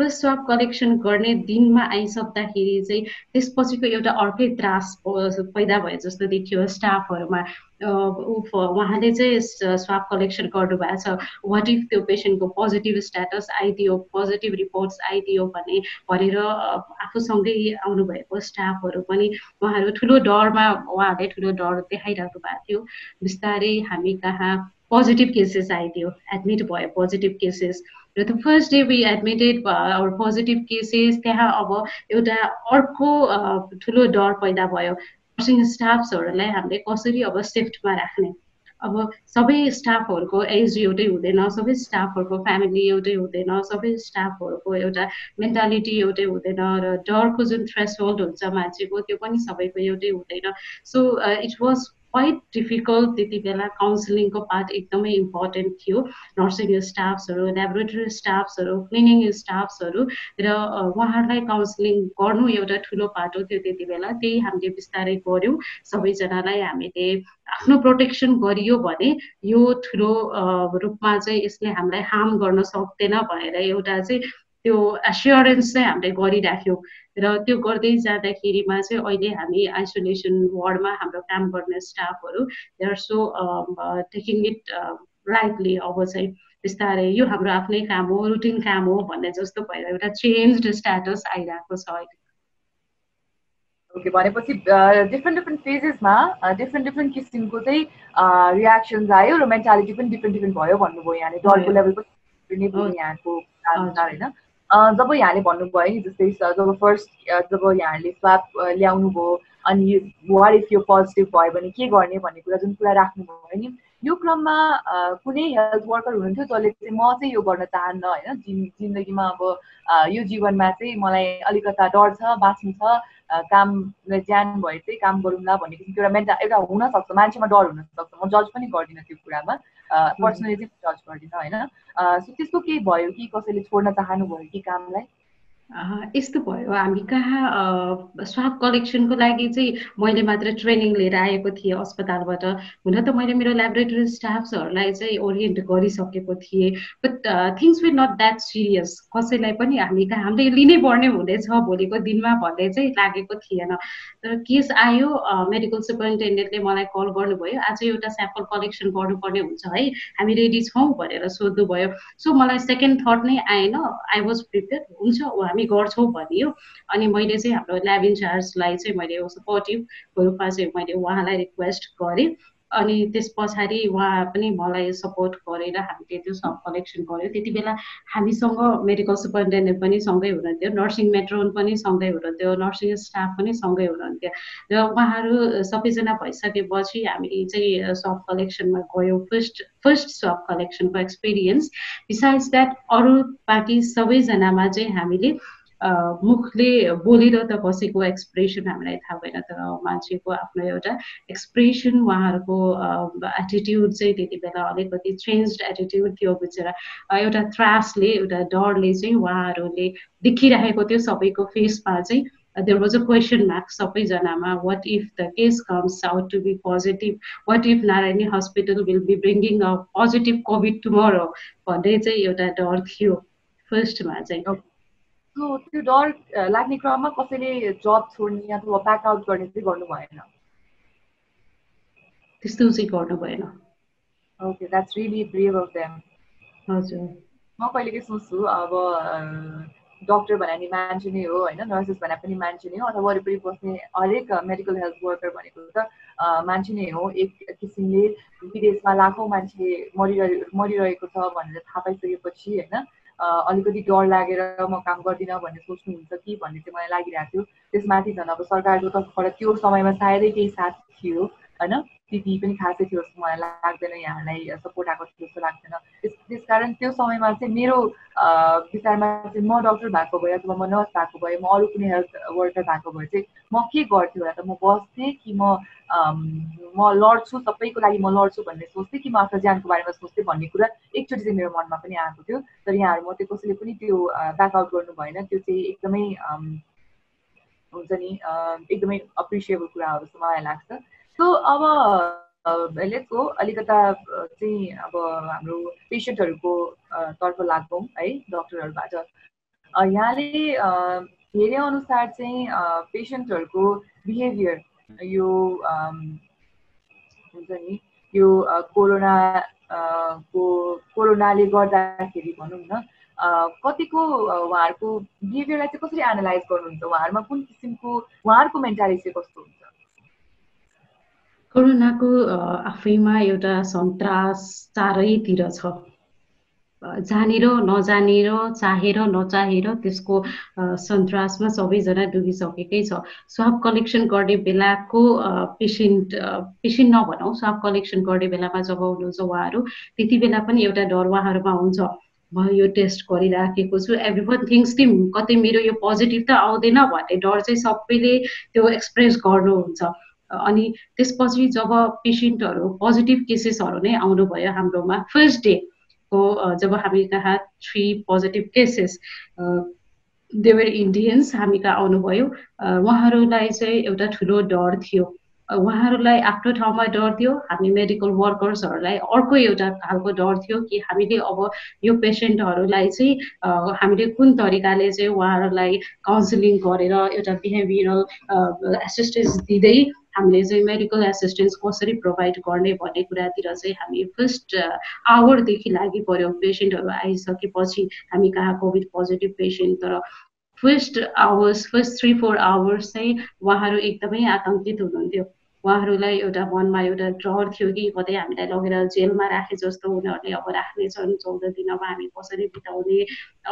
फर्स्ट स्वाप कलेक्सन गर्ने दिनमा आइसक्दाखेरि चाहिँ त्यसपछिको एउटा अर्कै त्रास पैदा भयो जस्तो देखियो स्टाफहरूमा। उहाँले चाहिँ स्वाप कलेक्सन गर्नुभएको छ। वाट इफ त्यो पेसेन्टको पोजिटिभ स्ट्याटस आइदियो पोजिटिभ रिपोर्ट्स आइदियो भने भनेर आफूसँगै आउनुभएको स्टाफहरू पनि उहाँहरू ठुलो डरमा उहाँहरूले ठुलो डर देखाइराख्नु भएको थियो। बिस्तारै हामी कहाँ पोजिटिभ केसेस आइदियो एडमिट भयो पोजिटिभ केसेस र the first day we admitted our positive cases त्यहाँ अब एउटा अर्को ठुलो डर पैदा भयो नर्सिङ स्टाफ्सहरूलाई हामीले कसरी अब सेफ्टमा राख्ने अब सबै स्टाफहरूको एज एउटै हुँदैन सबै स्टाफहरूको फ्यामिली एउटै हुँदैन सबै स्टाफहरूको एउटा मेन्टालिटी एउटै हुँदैन र डरको जुन थ्रेस हुन्छ मान्छेको त्यो पनि सबैको एउटै हुँदैन so it was quite difficult त्यति बेला काउन्सिलिङको पार्ट एकदमै इम्पोर्टेन्ट थियो नर्सिङ स्टाफ्सहरू ल्याबोरेटरी स्टाफ्सहरू क्लिनिङ स्टाफ्सहरू र उहाँहरूलाई काउन्सिलिङ गर्नु एउटा ठुलो पाटो थियो त्यति बेला त्यही हामीले बिस्तारै गऱ्यौँ सबैजनालाई हामीले आफ्नो प्रोटेक्सन गरियो भने यो ठुलो रूपमा चाहिँ यसले हामीलाई हार्म गर्न सक्दैन भनेर एउटा चाहिँ त्यो एस्योरेन्स चाहिँ हामीले गरिराख्यौँ र त्यो गर्दै जाँदाखेरिमा चाहिँ अहिले हामी आइसोलेसन वार्डमा हाम्रो काम गर्ने स्टाफहरू they are so taking it rightly अब चाहिँ बिस्तारै यो हाम्रो आफ्नै काम हो रुटिन काम हो भन्ने जस्तो भएर एउटा चेन्ज स्ट्याटस आइरहेको छ अहिले। ओके भनेपछि डिफ्रेन्ट डिफ्रेन्ट फेजेसमा डिफ्रेन्ट डिफ्रेन्ट किसिमको चाहिँ रियाक्सन्स आयो र मेन्टालिटी पनि डिफ्रेन्ट डिफ्रेन्ट भयो भन्नुभयो। यहाँले डरको लेभल पनि यहाँको होइन जब यहाँले भन्नुभयो नि जस्तै जब फर्स्ट जब यहाँले स्वाप ल्याउनु भयो अनि वाट इफ यो पोजिटिभ भयो भने के गर्ने भन्ने कुरा जुन कुरा राख्नुभयो नि यो क्रममा कुनै हेल्थ वर्कर हुनुहुन्थ्यो जसले चाहिँ म चाहिँ यो गर्न चाहन्न होइन? जिन जिन्दगीमा अब यो जीवनमा चाहिँ मलाई अलिकता डर छ बाँच्नु छ काम ज्यान भए चाहिँ काम गरौँला भन्ने किसिमको एउटा मेन्टा एउटा हुनसक्छ मान्छेमा डर हुनसक्छ। म जज पनि गर्दिनँ त्यो कुरामा। पर्सनली चाहिँ जज गर्दिनँ होइन? सो त्यस्तो केही भयो कि कसैले छोड्न चाहनुभयो कि कामलाई? यस्तो भयो। हामी कहाँ स्वाब कलेक्सनको लागि चाहिँ मैले मात्र ट्रेनिङ लिएर आएको थिएँ अस्पतालबाट। हुन त मैले मेरो ल्याबोरेटरी स्टाफ्सहरूलाई चाहिँ ओरिएन्ट गरिसकेको थिएँ। But things will not that serious कसैलाई पनि हामी कहाँ हामीले लिनै पर्ने हुँदैछ भोलिको दिनमा भन्ने चाहिँ लागेको थिएन। तर केस आयो मेडिकल सुपरिन्टेन्डेन्टले मलाई कल गर्नुभयो। आज एउटा स्याम्पल कलेक्सन गर्नुपर्ने हुन्छ है। हामी रेडी छौँ भनेर सोध्नुभयो। सो मलाई सेकेन्ड थट नै आएन। आई वाज प्रिपेयर हुन्छ हामी हामी गर्छौँ भनियो। अनि मैले चाहिँ हाम्रो ल्याब इन्चार्जलाई चाहिँ मैले सपोर्टिभ रूपमा चाहिँ मैले उहाँलाई रिक्वेस्ट गरेँ। अनि त्यस पछाडि उहाँ पनि मलाई सपोर्ट गरेर हामीले त्यो सब कलेक्सन गऱ्यो त्यति बेला हामीसँग मेडिकल सुपरिन्टेन्डेन्ट पनि सँगै हुनुहुन्थ्यो नर्सिङ मेट्रोन पनि सँगै हुनुहुन्थ्यो नर्सिङ स्टाफ पनि सँगै हुनुहुन्थ्यो। र उहाँहरू सबैजना भइसकेपछि हामी चाहिँ सब कलेक्सनमा गयौँ फर्स्ट फर्स्ट सब कलेक्सनको एक्सपिरियन्स बिसाइड्स द्याट अरू बाँकी सबैजनामा चाहिँ हामीले मुखले बोलेर त बसेको एक्सप्रेसन हामीलाई थाहा भएन तर मान्छेको आफ्नो एउटा एक्सप्रेसन उहाँहरूको एटिट्युड चाहिँ त्यति बेला अलिकति चेन्ज एटिट्युड थियो बिचरा। एउटा त्रासले एउटा डरले चाहिँ उहाँहरूले देखिरहेको थियो सबैको फेसमा चाहिँ। There was a question mark सबैजनामा what if the case comes out to be positive? What if Narayani hospital will be bringing a positive COVID tomorrow भन्ने चाहिँ एउटा डर थियो। फर्स्टमा चाहिँ। सो त्यो डर लाग्ने क्रममा कसैले जब छोड्ने अथवा प्याक आउट गर्ने चाहिँ गर्नु भएन। त्यस्तो चाहिँ गर्नु भएन। Okay that's really brave of them हजुर। म कहिले के सोच्छु अब डक्टर भने नि मान्छे नै हो होइन नर्सेस भने पनि मान्छे नै हो अथवा वरिपरि बस्ने हरेक मेडिकल हेल्थ वर्कर भनेको त मान्छे नै हो एक किसिमले विदेशमा लाखौँ मान्छे मरिरहे मरिरहेको छ भनेर थाहा पाइसकेपछि होइन अलिकति डर लागेर म काम गर्दिनँ भन्ने सोच्नुहुन्छ कि भन्ने चाहिँ मलाई लागिरहेको थियो। त्यसमाथि झन् अब सरकारको तर्फबाट त्यो समयमा सायदै केही साथ थियो। होइन? त्यति पनि खासै थियो जस्तो मलाई लाग्दैन यहाँलाई सपोर्ट आएको थियो जस्तो लाग्दैन। त्यस त्यस कारण त्यो समयमा चाहिँ मेरो विचारमा चाहिँ म डक्टर भएको भए अथवा म नर्स भएको भए म अरू कुनै हेल्थ वर्कर भएको भए चाहिँ म के गर्थेँ होला त? म बस्थेँ कि म म लड्छु? सबैको लागि म लड्छु भन्ने सोच्थेँ कि म आफ्नो ज्यानको बारेमा सोच्थेँ भन्ने कुरा एकचोटि चाहिँ मेरो मनमा पनि आएको थियो। तर यहाँहरू म त्यो कसैले पनि त्यो ब्याकआउट गर्नु भएन। त्यो चाहिँ एकदमै हुन्छ नि एकदमै अप्रिसिएबल कुरा हो जस्तो मलाई लाग्छ। सो अब लेट्स अलिकता चाहिँ अब हाम्रो पेसेन्टहरूको तर्फ लाग्छौँ है डक्टरहरूबाट। यहाँले हेरे अनुसार चाहिँ पेसेन्टहरूको बिहेभियर यो हुन्छ नि यो कोरोना को कोरोनाले गर्दाखेरि भनौँ न कतिको उहाँहरूको बिहेभियरलाई चाहिँ कसरी एनालाइज गर्नुहुन्छ? उहाँहरूमा कुन किसिमको उहाँहरूको मेन्टालिटी चाहिँ कस्तो हुन्छ? कोरोनाको आफैमा एउटा सन्तास चारैतिर छ। जानेर नजानेर चाहेर नचाहेर त्यसको सन्तासमा सबैजना डुबिसकेकै छ। स्वाब कलेक्सन गर्ने बेलाको पेसेन्ट पेसेन्ट नभनौँ स्वाब कलेक्सन गर्ने बेलामा जब हुनुहुन्छ उहाँहरू त्यति बेला पनि एउटा डर उहाँहरूमा हुन्छ। म यो टेस्ट गरिराखेको छु। एभ्री वान थिङ्स टिम कतै मेरो यो पोजिटिभ त आउँदैन भन्ने डर चाहिँ सबैले त्यो एक्सप्रेस गर्नुहुन्छ। अनि त्यसपछि जब पेसेन्टहरू पोजिटिभ केसेसहरू नै आउनुभयो हाम्रोमा फर्स्ट डेको जब हामी कहाँ three positive cases they were Indians हामी कहाँ आउनुभयो उहाँहरूलाई चाहिँ एउटा ठुलो डर थियो। उहाँहरूलाई आफ्नो ठाउँमा डर थियो। हामी मेडिकल वर्कर्सहरूलाई अर्को एउटा खालको डर थियो कि हामीले अब यो पेसेन्टहरूलाई चाहिँ हामीले कुन तरिकाले चाहिँ उहाँहरूलाई काउन्सिलिङ गरेर एउटा बिहेभियरल एसिस्टेन्स दिँदै हामीले चाहिँ मेडिकल एसिस्टेन्स कसरी प्रोभाइड गर्ने भन्ने कुरातिर चाहिँ हामी फर्स्ट आवरदेखि लागि पऱ्यो पेसेन्टहरू आइसकेपछि हामी कहाँ कोभिड पोजिटिभ पेसेन्ट तर first hours first three four hours चाहिँ उहाँहरू एकदमै आतङ्कित हुनुहुन्थ्यो। उहाँहरूलाई एउटा मनमा एउटा डर थियो कि कतै हामीलाई लगेर जेलमा राखे जस्तो उनीहरूले अब राख्नेछन् चौध दिन अब हामी कसरी बिताउने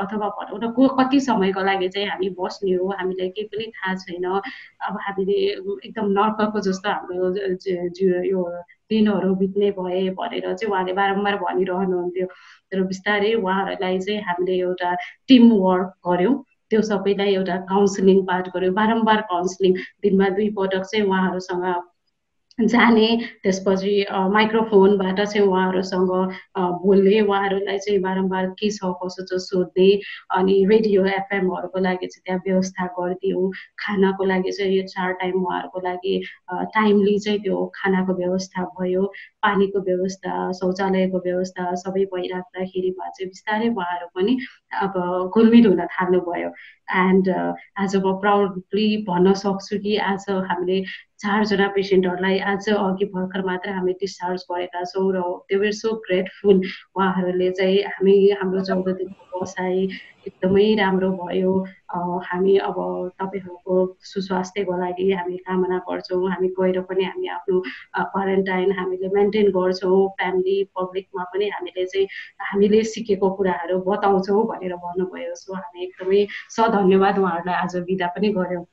अथवा भनौँ न को कति समयको लागि चाहिँ हामी बस्ने हो हामीलाई केही पनि थाहा छैन। अब हामीले एकदम नर्कको जस्तो हाम्रो यो दिनहरू बित्ने भए भनेर चाहिँ उहाँले बारम्बार भनिरहनुहुन्थ्यो। तर बिस्तारै उहाँहरूलाई चाहिँ हामीले एउटा टिम वर्क गऱ्यौँ। त्यो सबैलाई एउटा काउन्सिलिङ पार्ट गऱ्यो। बारम्बार काउन्सिलिङ। दिनमा दुई पटक चाहिँ उहाँहरूसँग जाने त्यसपछि माइक्रोफोनबाट चाहिँ उहाँहरूसँग बोल्ने उहाँहरूलाई चाहिँ बारम्बार के छ कसो छ सोध्ने अनि रेडियो एफएमहरूको लागि चाहिँ त्यहाँ व्यवस्था गरिदिउँ। खानाको लागि चाहिँ यो चार टाइम उहाँहरूको लागि टाइमली चाहिँ त्यो खानाको व्यवस्था भयो। पानीको व्यवस्था शौचालयको व्यवस्था सबै भइराख्दाखेरिमा चाहिँ बिस्तारै उहाँहरू पनि अब घुलमिल हुन थाल्नुभयो। एन्ड आज म प्राउडली भन्न सक्छु कि आज हामीले चारजना पेसेन्टहरूलाई आज अघि भर्खर मात्र हामी डिस्चार्ज गरेका छौँ र देवर सो ग्रेटफुल। उहाँहरूले चाहिँ हामी हाम्रो चौध दिनको बसाइ एकदमै राम्रो भयो। हामी अब तपाईँहरूको सुस्वास्थ्यको लागि हामी कामना गर्छौँ। हामी गएर पनि हामी आफ्नो क्वारेन्टाइन हामीले मेन्टेन गर्छौँ। फ्यामिली पब्लिकमा पनि हामीले चाहिँ हामीले सिकेको कुराहरू बताउँछौँ भनेर भन्नुभयो। सो हामी एकदमै सधन्यवाद उहाँहरूलाई आज बिदा पनि गऱ्यौँ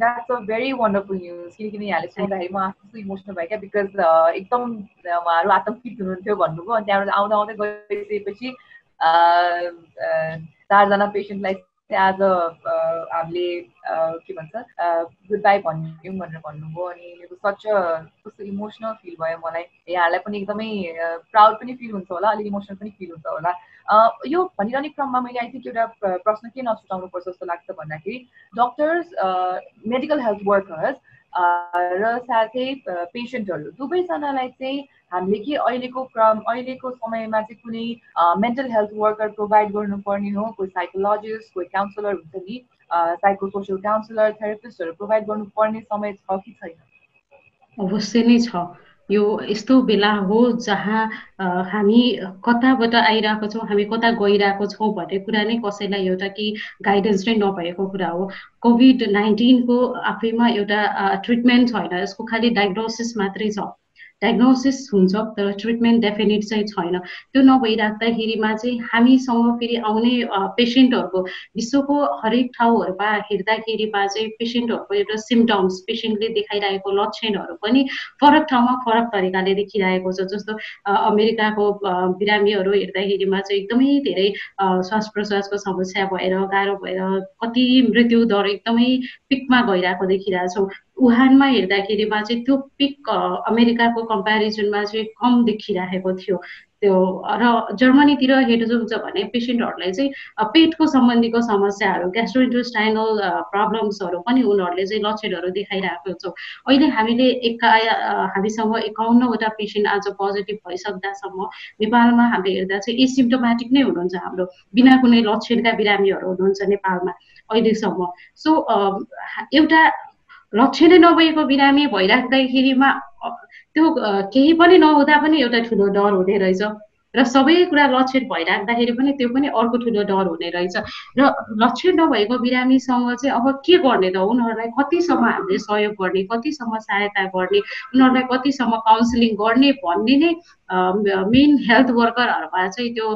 that's a very wonderful news किनकि यहाँले सुन्दाखेरि म आफू इमोसनल भयो क्या बिकज एकदम उहाँहरू आतङ्कित हुनुहुन्थ्यो भन्नुभयो। अनि त्यहाँबाट आउँदा आउँदै गइसकेपछि चारजना पेसेन्टलाई आज हामीले के भन्छ गुड बाई भनिदिउँ भनेर भन्नुभयो। अनि सच कस्तो इमोसनल फिल भयो मलाई। यहाँहरूलाई पनि एकदमै प्राउड पनि फिल हुन्छ होला। अलिक इमोसनल पनि फिल हुन्छ होला। यो भनिरहने क्रममा मैले आई थिङ्क एउटा प्रश्न के नसुटाउनुपर्छ जस्तो लाग्छ भन्दाखेरि डक्टर्स मेडिकल हेल्थ वर्कर्स र साथै पेसेन्टहरू दुवैजनालाई चाहिँ हामीले के अहिलेको क्रम अहिलेको समयमा चाहिँ कुनै मेन्टल हेल्थ वर्कर प्रोभाइड गर्नुपर्ने हो कोही साइकोलोजिस्ट कोही काउन्सिलर हुन्छ नि साइको सोसियल काउन्सिलर थेरापिस्टहरू प्रोभाइड गर्नुपर्ने समय छ कि छैन? अवश्य नै छ। यो यस्तो बेला हो जहाँ हामी कताबाट आइरहेको छौँ हामी कता गइरहेको छौँ भन्ने कुरा नै कसैलाई एउटा केही गाइडेन्स नै नभएको कुरा हो। कोभिड नाइन्टिनको आफैमा एउटा ट्रिटमेन्ट छैन यसको खालि डायग्नोसिस मात्रै छ। डायग्नोसिस हुन्छ तर ट्रिटमेन्ट डेफिनेट चाहिँ छैन। त्यो नभइराख्दाखेरिमा चाहिँ हामीसँग फेरि आउने पेसेन्टहरूको विश्वको हरेक ठाउँहरूमा हेर्दाखेरिमा चाहिँ पेसेन्टहरूको एउटा सिम्टम्स पेसेन्टले देखाइरहेको लक्षणहरू पनि फरक ठाउँमा फरक तरिकाले देखिरहेको छ। जस्तो अमेरिकाको बिरामीहरू हेर्दाखेरिमा चाहिँ एकदमै धेरै श्वास प्रश्वासको समस्या भएर गाह्रो भएर कति मृत्यु दर एकदमै पिकमा गइरहेको देखिरहेछौँ। वुहानमा हेर्दाखेरिमा चाहिँ त्यो पिक अमेरिकाको कम्पेरिजनमा चाहिँ कम देखिरहेको थियो। त्यो र जर्मनीतिर हेर्नुहुन्छ भने पेसेन्टहरूलाई चाहिँ पेटको सम्बन्धीको समस्याहरू ग्यास्ट्रोइन्टेस्टाइनल प्रब्लम्सहरू पनि उनीहरूले चाहिँ लक्षणहरू देखाइरहेको छ अहिले हामीले एका हामीसँग एकाउन्नवटा पेसेन्ट आज पोजिटिभ भइसक्दासम्म नेपालमा हामीले हेर्दा चाहिँ एसिम्टोमेटिक नै हुनुहुन्छ हाम्रो बिना कुनै लक्षणका बिरामीहरू हुनुहुन्छ नेपालमा अहिलेसम्म। सो एउटा लक्षणै नभएको बिरामी भइराख्दाखेरिमा त्यो केही पनि नहुँदा पनि एउटा ठुलो डर हुने रहेछ। र सबै कुरा लक्षण भइराख्दाखेरि पनि त्यो पनि अर्को ठुलो डर हुने रहेछ। र लक्षण नभएको बिरामीसँग चाहिँ अब के गर्ने त? उनीहरूलाई कतिसम्म हामीले सहयोग गर्ने कतिसम्म सहायता गर्ने उनीहरूलाई कतिसम्म काउन्सिलिङ गर्ने भन्ने नै मेन हेल्थ वर्करहरूमा चाहिँ त्यो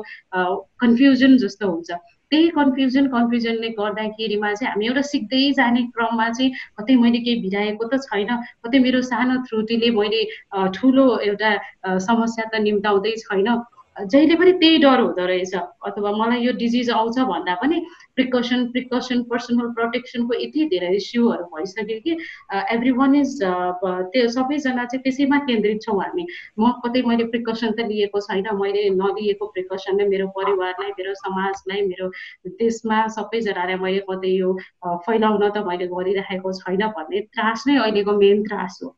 कन्फ्युजन जस्तो हुन्छ। त्यही कन्फ्युजन कन्फ्युजनले गर्दाखेरिमा चाहिँ हामी एउटा सिक्दै जाने क्रममा चाहिँ कतै मैले केही भिराएको त छैन। कतै मेरो सानो त्रुटिले मैले ठुलो एउटा समस्या त निम्ताउँदै छैन। जहिले पनि त्यही डर हुँदो रहेछ। अथवा मलाई यो डिजिज आउँछ भन्दा पनि प्रिकसन प्रिकसन पर्सनल प्रोटेक्सनको यति धेरै इस्युहरू भइसक्यो कि एभ्री वान इज त्यो सबैजना चाहिँ त्यसैमा केन्द्रित छौँ हामी। म कतै मैले प्रिकसन त लिएको छैन मैले नलिएको प्रिकसनले मेरो परिवारलाई मेरो समाजलाई मेरो देशमा सबैजनालाई मैले कतै यो फैलाउन त मैले गरिराखेको छैन भन्ने त्रास नै अहिलेको मेन त्रास हो।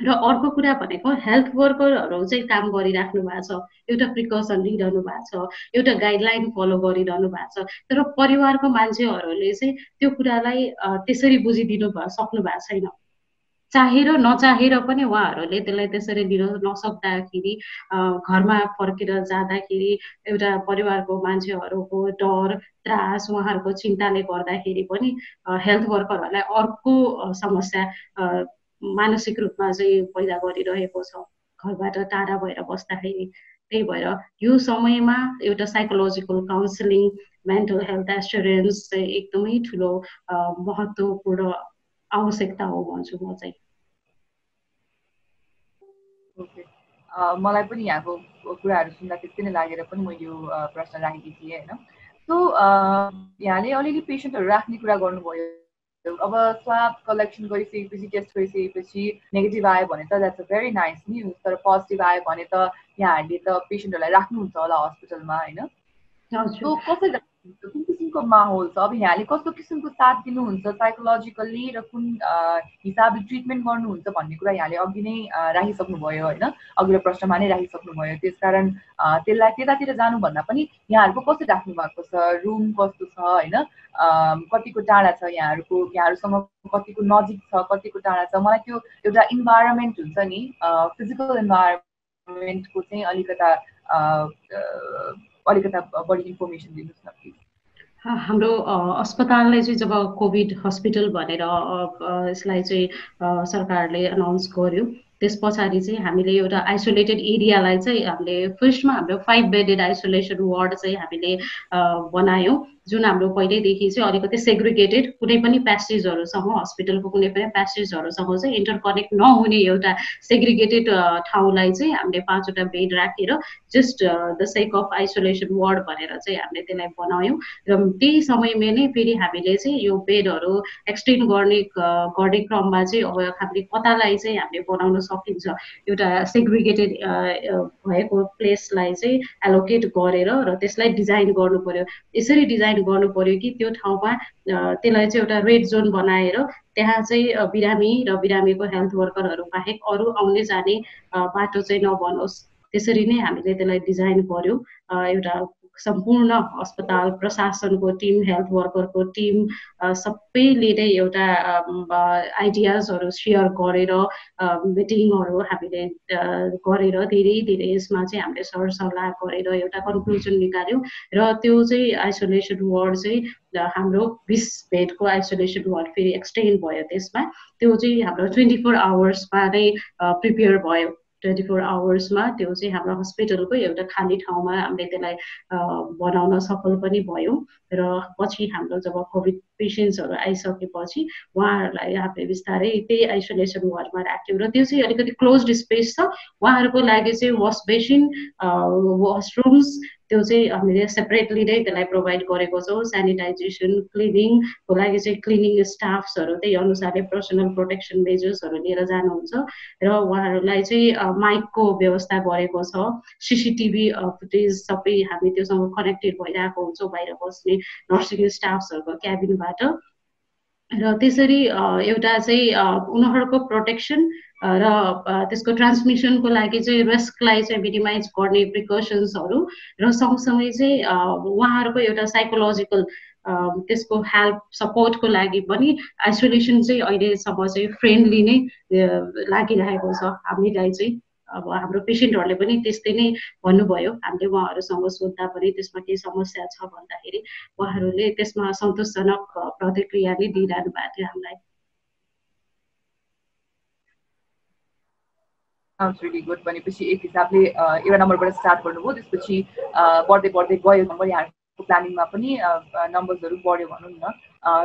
र अर्को कुरा भनेको हेल्थ वर्करहरू चाहिँ काम गरिराख्नु भएको छ एउटा प्रिकसन लिइरहनु भएको छ एउटा गाइडलाइन फलो गरिरहनु भएको छ। तर परिवारको मान्छेहरूले चाहिँ त्यो कुरालाई त्यसरी बुझिदिनु भ सक्नु भएको छैन। चाहेर नचाहेर पनि उहाँहरूले त्यसलाई त्यसरी लिन नसक्दाखेरि घरमा फर्केर जाँदाखेरि एउटा परिवारको मान्छेहरूको डर त्रास उहाँहरूको चिन्ताले गर्दाखेरि पनि हेल्थ वर्करहरूलाई अर्को समस्या मानसिक रूपमा चाहिँ पैदा गरिरहेको छ। घरबाट टाढा भएर बस्दाखेरि त्यही भएर यो समयमा एउटा psychological counselling mental health assurance चाहिँ एकदमै ठुलो महत्त्वपूर्ण आवश्यकता हो भन्छु म चाहिँ। मलाई पनि यहाँको कुराहरू सुन्दा त्यस्तै नै लागेर पनि मैले यो प्रश्न राखेकी थिएँ होइन? सो यहाँले अलिअलि पेसेन्टहरू राख्ने कुरा गर्नुभयो। अब स्वाब कलेक्सन गरिसकेपछि टेस्ट गरिसकेपछि नेगेटिभ आयो भने त that's a very nice news तर पोजिटिभ आयो भने त यहाँहरूले त पेसेन्टहरूलाई राख्नुहुन्छ होला हस्पिटलमा होइन? कसरी कुन किसिमको माहौल छ अब यहाँले कस्तो किसिमको साथ दिनुहुन्छ साइकोलोजिकल्ली र कुन हिसाबले ट्रिटमेन्ट गर्नुहुन्छ भन्ने कुरा यहाँले अघि नै राखिसक्नुभयो होइन। अघिल्लो प्रश्नमा नै राखिसक्नुभयो। त्यसकारण त्यसलाई त्यतातिर जानुभन्दा पनि यहाँहरूको कसरी राख्नु भएको छ? रुम कस्तो छ? होइन? कतिको टाढा छ यहाँहरूको? यहाँहरूसँग कतिको नजिक छ? कतिको टाढा छ? मलाई त्यो एउटा इन्भाइरोमेन्ट हुन्छ नि फिजिकल इन्भाइरोमेन्टको चाहिँ अलिकता अलिकता बढी इन्फर्मेसन दिनुहोस् न प्लिज हाम्रो अस्पतालले चाहिँ जब कोभिड हस्पिटल भनेर यसलाई चाहिँ सरकारले अनाउन्स गर्यो त्यस पछाडि चाहिँ हामीले एउटा आइसोलेटेड एरियालाई चाहिँ हामीले फर्स्टमा हाम्रो फाइभ बेडेड आइसोलेसन वार्ड चाहिँ हामीले बनायौँ। जुन हाम्रो पहिल्यैदेखि चाहिँ अलिकति सेग्रिगेटेड कुनै पनि प्यासेजहरूसँग हस्पिटलको कुनै पनि प्यासेजहरूसँग चाहिँ इन्टरकनेक्ट नहुने एउटा सेग्रिगेटेड ठाउँलाई चाहिँ हामीले पाँचवटा बेड राखेर just the sake of isolation ward भनेर चाहिँ हामीले त्यसलाई बनायौँ। र त्यही समयमा नै फेरि हामीले चाहिँ यो बेडहरू एक्सटेन्ड गर्ने गर्ने क्रममा चाहिँ अब हामीले कतालाई चाहिँ हामीले बनाउन सकिन्छ एउटा सेग्रिगेटेड भएको प्लेसलाई चाहिँ एलोकेट गरेर र त्यसलाई डिजाइन गर्नु पर्यो। यसरी डिजाइन डिजाइन गर्नु पर्यो कि त्यो ठाउँमा त्यसलाई चाहिँ एउटा रेड जोन बनाएर त्यहाँ चाहिँ बिरामी र बिरामीको हेल्थ वर्करहरू बाहेक अरू आउने जाने बाटो चाहिँ नबनोस्। त्यसरी नै हामीले त्यसलाई डिजाइन गर्यौँ एउटा सम्पूर्ण अस्पताल प्रशासनको टिम हेल्थ वर्करको टिम सबैले नै एउटा आइडियाजहरू सेयर गरेर मिटिङहरू हामीले गरेर धेरै धेरै यसमा चाहिँ हामीले सरसल्लाह गरेर एउटा कन्क्लुजन निकाल्यौँ र त्यो चाहिँ आइसोलेसन वार्ड चाहिँ हाम्रो बिस बेडको आइसोलेसन वार्ड फेरि एक्सटेन्ड भयो त्यसमा। त्यो चाहिँ हाम्रो ट्वेन्टी फोर आवर्समा नै प्रिपेयर भयो। ट्वेन्टी फोर आवर्समा त्यो चाहिँ हाम्रो हस्पिटलको एउटा खाली ठाउँमा हामीले त्यसलाई बनाउन सफल पनि भयौँ। र पछि हाम्रो जब कोभिड पेसेन्ट्सहरू आइसकेपछि उहाँहरूलाई हामीले बिस्तारै त्यही आइसोलेसन वार्डमा राख्यौँ र त्यो चाहिँ अलिकति क्लोज स्पेस छ। उहाँहरूको लागि चाहिँ वास बेसिन वासरुम्स त्यो चाहिँ हामीले सेपरेटली नै त्यसलाई प्रोभाइड गरेको छौँ। सेनिटाइजेसन क्लिनिङको लागि चाहिँ क्लिनिङ स्टाफ्सहरू त्यही अनुसारले पर्सनल प्रोटेक्सन मेजर्सहरू लिएर जानुहुन्छ र उहाँहरूलाई चाहिँ माइकको व्यवस्था गरेको छ। सिसिटिभी फुटेज सबै हामी त्योसँग कनेक्टेड भइरहेको हुन्छौँ बाहिर बस्ने नर्सिङ स्टाफ्सहरूको क्याबिनबाट। र त्यसरी एउटा चाहिँ उनीहरूको प्रोटेक्सन र त्यसको ट्रान्समिसनको लागि चाहिँ रिस्कलाई चाहिँ मिनिमाइज गर्ने प्रिकसन्सहरू र सँगसँगै चाहिँ उहाँहरूको एउटा साइकोलोजिकल त्यसको हेल्प सपोर्टको लागि पनि आइसोलेसन चाहिँ अहिलेसम्म चाहिँ फ्रेन्डली नै लागिरहेको छ। हामीलाई चाहिँ अब हाम्रो पेसेन्टहरूले पनि त्यस्तै नै भन्नुभयो। हामीले उहाँहरूसँग सोद्धा पनि त्यसमा केही समस्या छ भन्दाखेरि उहाँहरूले त्यसमा सन्तोषजनक प्रतिक्रिया नै दिइरहनु भएको थियो हामीलाई। रिली गुड भनेपछि एक हिसाबले एउटा नम्बरबाट स्टार्ट गर्नुभयो। त्यसपछि बढ्दै बढ्दै गयो नम्बर यहाँको प्लानिङमा पनि नम्बर्सहरू बढ्यो भनौँ न।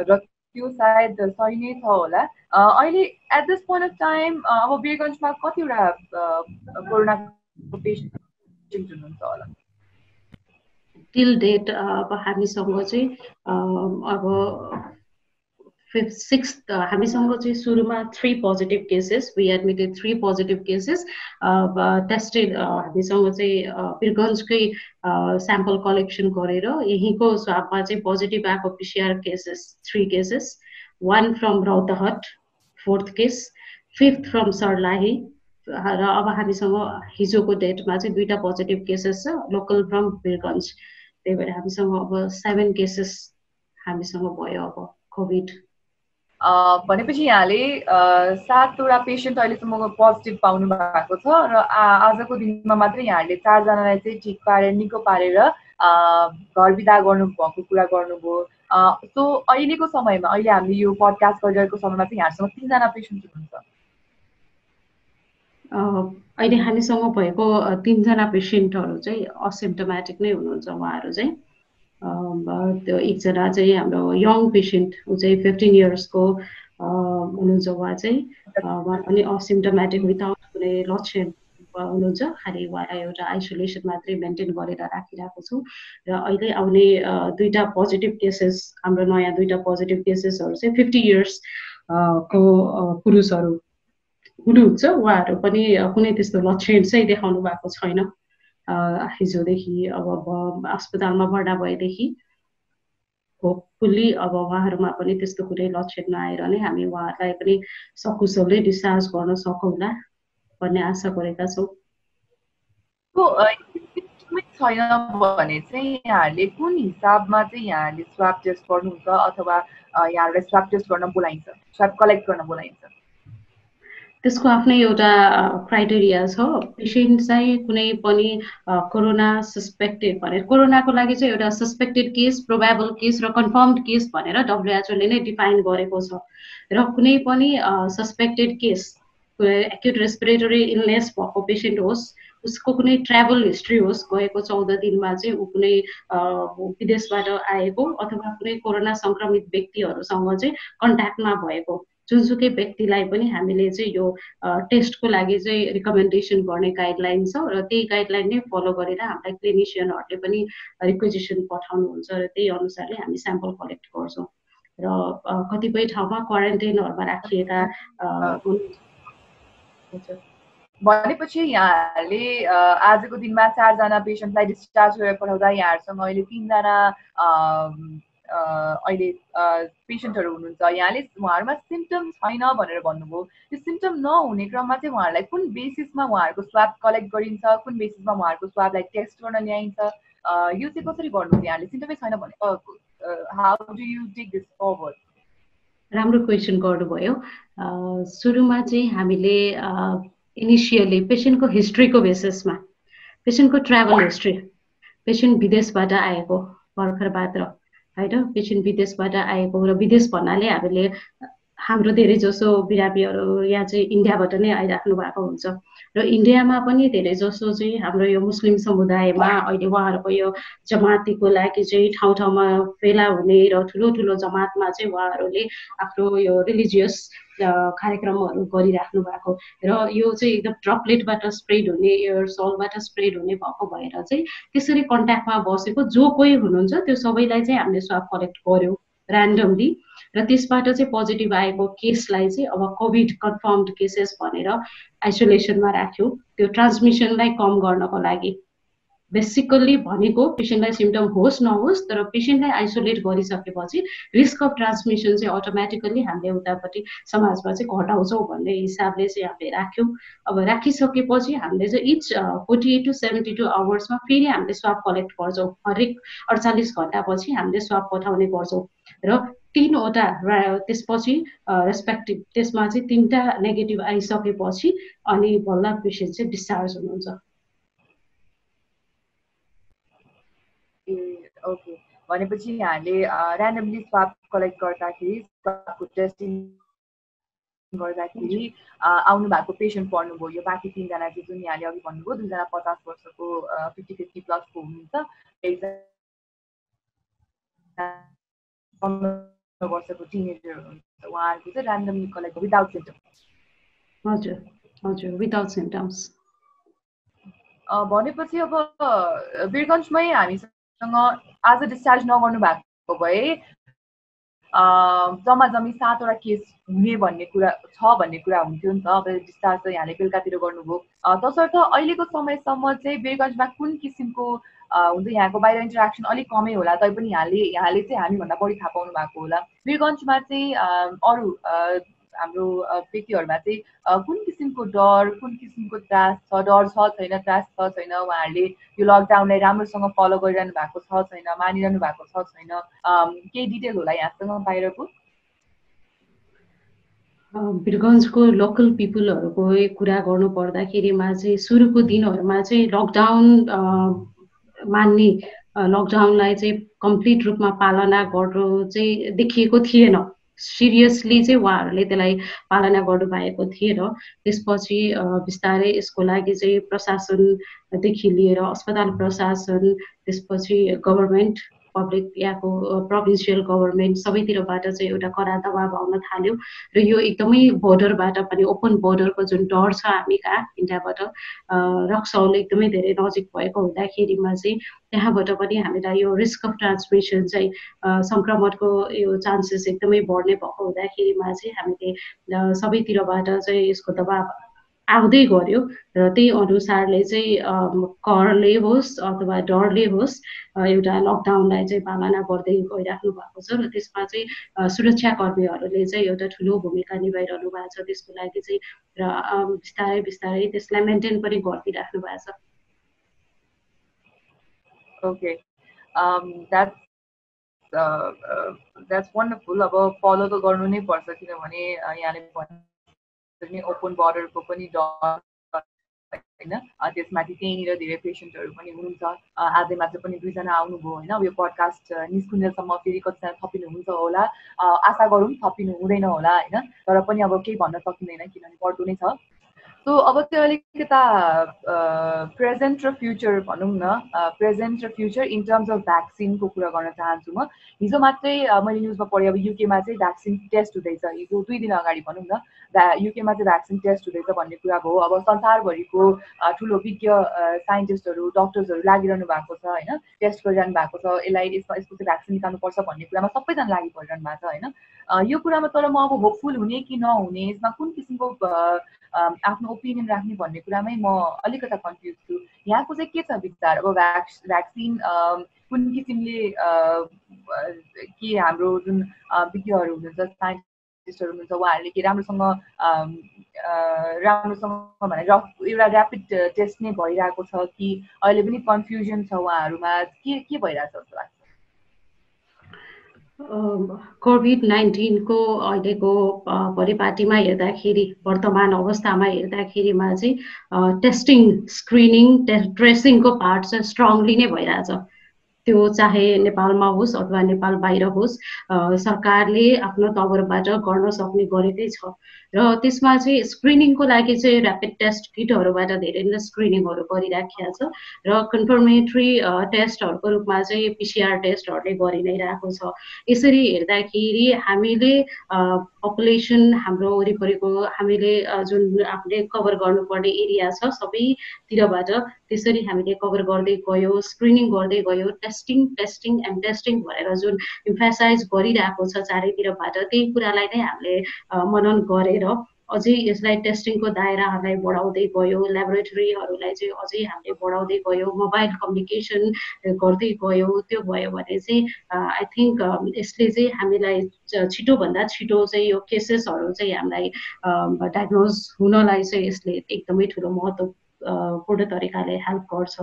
र त्यो सायद सही नै छ होला। अहिले at this point of time अब वीरगन्जमा कतिवटा कोरोनाको पेसेन्ट हुनुहुन्छ होला? टिल डेट अब हामीसँग चाहिँ अब फिफ्थ सिक्स हामीसँग चाहिँ सुरुमा three positive cases we admitted three positive cases tested हामीसँग चाहिँ पिरगन्जकै स्याम्पल कलेक्सन गरेर यहीँको स्वापमा चाहिँ पोजिटिभ आएको PCR cases three cases one from Rautahat fourth case fifth from Sarlahi र अब हामीसँग हिजोको डेटमा चाहिँ दुईवटा पोजिटिभ केसेस छ लोकल फ्रम वीरगन्ज त्यही भएर हामीसँग अब सेभेन केसेस हामीसँग भयो अब कोभिड भनेपछि यहाँले सातवटा पेसेन्ट अहिलेसम्म पोजिटिभ पाउनु भएको छ र आजको दिनमा मात्रै यहाँहरूले चारजनालाई चाहिँ ठिक पारेर निको पारेर घर विदा गर्नुभएको कुरा गर्नुभयो। सो अहिलेको समयमा अहिले हामीले यो पडकास्ट गरिरहेको समयमा चाहिँ यहाँहरूसँग तिनजना पेसेन्ट हुनुहुन्छ। अहिले हामीसँग भएको तिनजना पेसेन्टहरू चाहिँ असिम्टोमेटिक नै हुनुहुन्छ उहाँहरू चाहिँ। त्यो एकजना चाहिँ हाम्रो यङ पेसेन्ट ऊ चाहिँ फिफ्टिन इयर्सको हुनुहुन्छ उहाँ चाहिँ उहाँ पनि असिम्टोमेटिक विदाउट कुनै लक्षण हुनुहुन्छ खालि उहाँलाई एउटा आइसोलेसन मात्रै मेन्टेन गरेर राखिरहेको छु र अहिले आउने दुईवटा पोजिटिभ केसेस हाम्रो नयाँ दुईवटा पोजिटिभ केसेसहरू चाहिँ फिफ्टी इयर्स को पुरुषहरू हुनुहुन्छ उहाँहरू पनि कुनै त्यस्तो लक्षण चाहिँ देखाउनु भएको छैन हिजोदेखि अब अस्पतालमा भर्ना भएदेखि होपफुल्ली अब उहाँहरूमा पनि त्यस्तो कुनै लक्षण नआएर नै हामी उहाँहरूलाई पनि सकुशलै डिस्चार्ज गर्न सकौँला भन्ने आशा गरेका छौँ। छैन भने चाहिँ यहाँहरूले कुन हिसाबमा चाहिँ यहाँहरूले स्वाब टेस्ट गर्नुहुन्छ अथवा यहाँहरूलाई स्वाब टेस्ट गर्न बोलाइन्छ स्वाब कलेक्ट गर्न बोलाइन्छ? त्यसको आफ्नै एउटा क्राइटेरिया छ पेसेन्ट चाहिँ कुनै पनि कोरोना सस्पेक्टेड भनेर कोरोनाको लागि चाहिँ एउटा सस्पेक्टेड केस प्रोभाबल केस र कन्फर्मड केस भनेर डब्लुएचओले नै डिफाइन गरेको छ। र कुनै पनि suspected case acute respiratory illness भएको पेसेन्ट होस् उसको कुनै ट्राभल हिस्ट्री होस् गएको चौध दिनमा चाहिँ ऊ कुनै विदेशबाट आएको अथवा कुनै कोरोना सङ्क्रमित व्यक्तिहरूसँग चाहिँ कन्ट्याक्टमा भएको। जुनसुकै व्यक्तिलाई पनि हामीले चाहिँ यो टेस्टको लागि चाहिँ रिकमेन्डेसन गर्ने गाइडलाइन छ र त्यही गाइडलाइन नै फलो गरेर हामीलाई क्लिनिसियनहरूले पनि रिक्वेजिसन पठाउनुहुन्छ र त्यही अनुसारले हामी स्याम्पल कलेक्ट गर्छौँ। र कतिपय ठाउँमा क्वारेन्टाइनहरूमा राखिएका भनेपछि यहाँहरूले आजको दिनमा चारजना पेसेन्टलाई डिस्चार्ज गरेर पठाउँदा यहाँहरूसँग अहिले तिनजना अहिले पेसेन्टहरू हुनुहुन्छ। यहाँले उहाँहरूमा सिम्टम छैन भनेर भन्नुभयो। त्यो सिम्टम नहुने क्रममा चाहिँ उहाँहरूलाई कुन बेसिसमा उहाँहरूको स्वाब कलेक्ट गरिन्छ कुन बेसिसमा उहाँहरूको स्वाबलाई टेस्ट गर्न ल्याइन्छ? यो चाहिँ कसरी गर्नुहुन्छ यहाँले? सिम्टमै छैन भने how do you take this राम्रो क्वेसन गर्नुभयो। सुरुमा चाहिँ हामीले इनिसियली पेसेन्टको हिस्ट्रीको बेसिसमा पेसेन्टको ट्राभल हिस्ट्री पेसेन्ट विदेशबाट आएको भर्खर मात्र होइन? पेसेन्ट विदेशबाट आएको र विदेश भन्नाले हामीले हाम्रो धेरै जसो बिरामीहरू यहाँ चाहिँ इन्डियाबाट नै आइराख्नु भएको हुन्छ। र इन्डियामा पनि धेरै जसो चाहिँ हाम्रो यो मुस्लिम समुदायमा अहिले उहाँहरूको यो जमातीको लागि चाहिँ ठाउँ ठाउँमा फेला हुने र ठुलो ठुलो जमातमा चाहिँ उहाँहरूले आफ्नो यो रिलिजियस कार्यक्रमहरू गरिराख्नु भएको र यो चाहिँ एकदम ड्रपलेटबाट स्प्रेड हुने एयर सलबाट स्प्रेड हुने भएको भएर चाहिँ त्यसरी कन्ट्याक्टमा बसेको जो कोही हुनुहुन्छ त्यो सबैलाई चाहिँ हामीले स्वाब कलेक्ट गऱ्यौँ ऱ्यान्डमली र त्यसबाट चाहिँ पोजिटिभ आएको केसलाई चाहिँ अब कोभिड कन्फर्मड केसेस भनेर आइसोलेसनमा राख्यो। त्यो ट्रान्समिसनलाई कम गर्नको लागि। बेसिकल्ली भनेको पेसेन्टलाई सिम्टम होस् नहोस् तर पेसेन्टलाई आइसोलेट गरिसकेपछि रिस्क अफ ट्रान्समिसन चाहिँ अटोमेटिकल्ली हामीले उतापट्टि समाजमा चाहिँ घटाउँछौँ भन्ने हिसाबले चाहिँ हामीले राख्यौँ। अब राखिसकेपछि हामीले चाहिँ each forty eight to seventy two आवर्समा फेरि हामीले स्वाप कलेक्ट गर्छौँ। हरेक अडचालिस घन्टापछि हामीले स्वाप पठाउने गर्छौँ। र तिनवटा त्यसपछि रेस्पेक्टिभ त्यसमा चाहिँ तिनवटा नेगेटिभ आइसकेपछि अनि बल्ल पेसेन्ट चाहिँ डिस्चार्ज हुनुहुन्छ ओके भनेपछि यहाँले ऱ्यान्डमली स्वाप कलेक्ट गर्दाखेरि स्वापको टेस्टिङ गर्दाखेरि आउनु भएको पेसेन्ट पढ्नुभयो। यो बाँकी तिनजना चाहिँ जुन यहाँले अघि भन्नुभयो दुईजना पचास वर्षको फिफ्टी फिफ्टी प्लसको हुनुहुन्छ। पन्ध्र वर्षको टिनेजर हुनुहुन्छ। उहाँहरूको चाहिँ ऱ्यान्डमली कलेक्ट विदाउट सिम्टम्स हजुर हजुर विदाउट सिम्टम्स भनेपछि अब वीरगन्जमै हामीसँग आज डिस्चार्ज नगर्नु भएको भए जम्मा जम्मी सातवटा केस हुने भन्ने कुरा छ भन्ने कुरा हुन्थ्यो नि त। अब डिस्चार्ज त यहाँले बेलुकातिर गर्नुभयो। तसर्थ अहिलेको समयसम्म चाहिँ बेरगन्जमा कुन किसिमको हुन्छ यहाँको बाहिर इन्टरेक्सन अलिक कमै होला तैपनि यहाँले यहाँले चाहिँ हामीभन्दा बढी थाहा पाउनु भएको होला। वीरगन्जमा चाहिँ अरू हाम्रो व्यक्तिहरूमा चाहिँ कुन किसिमको डर कुन किसिमको त्रास छ? डर छ छैन त्रास छ छैन? उहाँहरूले यो लकडाउनलाई राम्रोसँग फलो गरिरहनु भएको छ छैन मानिरहनु भएको छ छैन? केही डिटेल होला यहाँसँग बाहिरको वीरगन्जको लोकल पिपुलहरूको कुरा गर्नु पर्दाखेरिमा चाहिँ सुरुको दिनहरूमा चाहिँ लकडाउन मान्ने लकडाउनलाई चाहिँ कम्प्लिट रूपमा पालना गर्नु चाहिँ देखिएको थिएन। सिरियसली चाहिँ उहाँहरूले त्यसलाई पालना गर्नुभएको थिएन त्यसपछि बिस्तारै यसको लागि चाहिँ प्रशासनदेखि लिएर अस्पताल प्रशासन त्यसपछि गभर्मेन्ट पब्लिक यहाँको प्रोभिन्सियल गभर्मेन्ट सबैतिरबाट चाहिँ एउटा कडा दबाब आउन थाल्यो र यो एकदमै बोर्डरबाट पनि ओपन बोर्डरको जुन डर छ हामी कहाँ इन्डियाबाट रक्सौल एकदमै धेरै नजिक भएको हुँदाखेरिमा चाहिँ त्यहाँबाट पनि हामीलाई यो रिस्क अफ ट्रान्समिसन चाहिँ सङ्क्रमणको यो चान्सेस एकदमै बढ्ने भएको हुँदाखेरिमा चाहिँ हामीले सबैतिरबाट चाहिँ यसको दबाब आउँदै गऱ्यो र त्यही अनुसारले चाहिँ करले होस् अथवा डरले होस् एउटा लकडाउनलाई चाहिँ पालना गर्दै गइराख्नु भएको छ र त्यसमा चाहिँ सुरक्षाकर्मीहरूले चाहिँ एउटा ठुलो भूमिका निभाइरहनु भएको छ। त्यसको लागि चाहिँ र बिस्तारै बिस्तारै त्यसलाई मेन्टेन पनि गरिदिइराख्नु भएको छ। ओके द्याट्स वन्डरफुल अब फलो त गर्नु नै पर्छ किनभने यहाँले पनि ओपन बोर्डरको पनि डर होइन। त्यसमाथि त्यहीँनिर धेरै पेसेन्टहरू पनि हुनुहुन्छ। आजै मात्र पनि दुईजना आउनुभयो होइन। यो पडकास्ट निस्कुन्जेलसम्म फेरि कतिजना थपिनुहुन्छ होला। आशा गरौँ थपिनु हुँदैन होला होइन। तर पनि अब केही भन्न सकिँदैन किनभने बढ्दो नै छ। सो अब त्यो अलिकता प्रेजेन्ट र फ्युचर भनौँ न। प्रेजेन्ट र फ्युचर इन टर्म्स अफ भ्याक्सिनको कुरा गर्न चाहन्छु म। हिजो मात्रै मैले न्युजमा पढेँ अब युकेमा चाहिँ भ्याक्सिन टेस्ट हुँदैछ। हिजो दुई दिन अगाडि भनौँ न। युकेमा चाहिँ भ्याक्सिन टेस्ट हुँदैछ भन्ने कुरा भयो। अब संसारभरिको ठुलो विज्ञ साइन्टिस्टहरू डक्टर्सहरू लागिरहनु भएको छ होइन? टेस्ट गरिरहनु भएको छ। यसलाई यसमा यसको चाहिँ भ्याक्सिन निकाल्नुपर्छ भन्ने कुरामा सबैजना लागि परिरहनु भएको छ होइन? यो कुरामा तर म अब होपफुल हुने कि नहुने यसमा कुन किसिमको आफ्नो ओपिनियन राख्ने भन्ने कुरामै म अलिकता कन्फ्युज छु। यहाँको चाहिँ के छ विचार? अब भ्याक्स भ्याक्सिन कुन किसिमले के हाम्रो जुन विज्ञहरू हुनुहुन्छ न्युरोलोजिस्टहरू हुनुहुन्छ उहाँहरूले के राम्रोसँग राम्रोसँग भनेर एउटा ऱ्यापिड टेस्ट नै भइरहेको छ कि अहिले पनि कन्फ्युजन छ उहाँहरूमा? के के भइरहेको छ जस्तो लाग्छ? कोभिड नाइन्टिनको अहिलेको परिपाटीमा हेर्दाखेरि वर्तमान अवस्थामा हेर्दाखेरिमा चाहिँ टेस्टिङ स्क्रिनिङ ट्रेसिङको पार्ट चाहिँ स्ट्रङली नै भइरहेछ। त्यो चाहे नेपालमा होस् अथवा नेपाल बाहिर होस् सरकारले आफ्नो तवरबाट गर्न सक्ने गरेकै छ। र त्यसमा चाहिँ स्क्रिनिङको लागि चाहिँ ऱ्यापिड टेस्ट किटहरूबाट धेरै नै स्क्रिनिङहरू गरिराखेको छ र कन्फर्मेटरी टेस्टहरूको रूपमा चाहिँ पिसिआर टेस्टहरूले गरि नै रहेको छ। यसरी हेर्दाखेरि हामीले पपुलेसन हाम्रो वरिपरिको हामीले जुन आफूले कभर गर्नुपर्ने एरिया छ सबैतिरबाट त्यसरी हामीले कभर गर्दै गयो स्क्रिनिङ गर्दै गयो टेस्टिङ टेस्टिङ एन्ड टेस्टिङ भनेर जुन इम्फेसाइज गरिरहेको छ चारैतिरबाट त्यही कुरालाई नै हामीले मनन गरेर अझै यसलाई टेस्टिङको दायराहरूलाई बढाउँदै गयो। ल्याबोरेटरीहरूलाई चाहिँ अझै हामीले बढाउँदै गयो। मोबाइल कम्युनिकेसन गर्दै गयो। त्यो भयो भने चाहिँ आई थिङ्क यसले चाहिँ हामीलाई छिटोभन्दा छिटो चाहिँ यो केसेसहरू चाहिँ हामीलाई डायग्नोज हुनलाई चाहिँ यसले एकदमै ठुलो महत्त्व पूर्ण तरिकाले हेल्प गर्छ।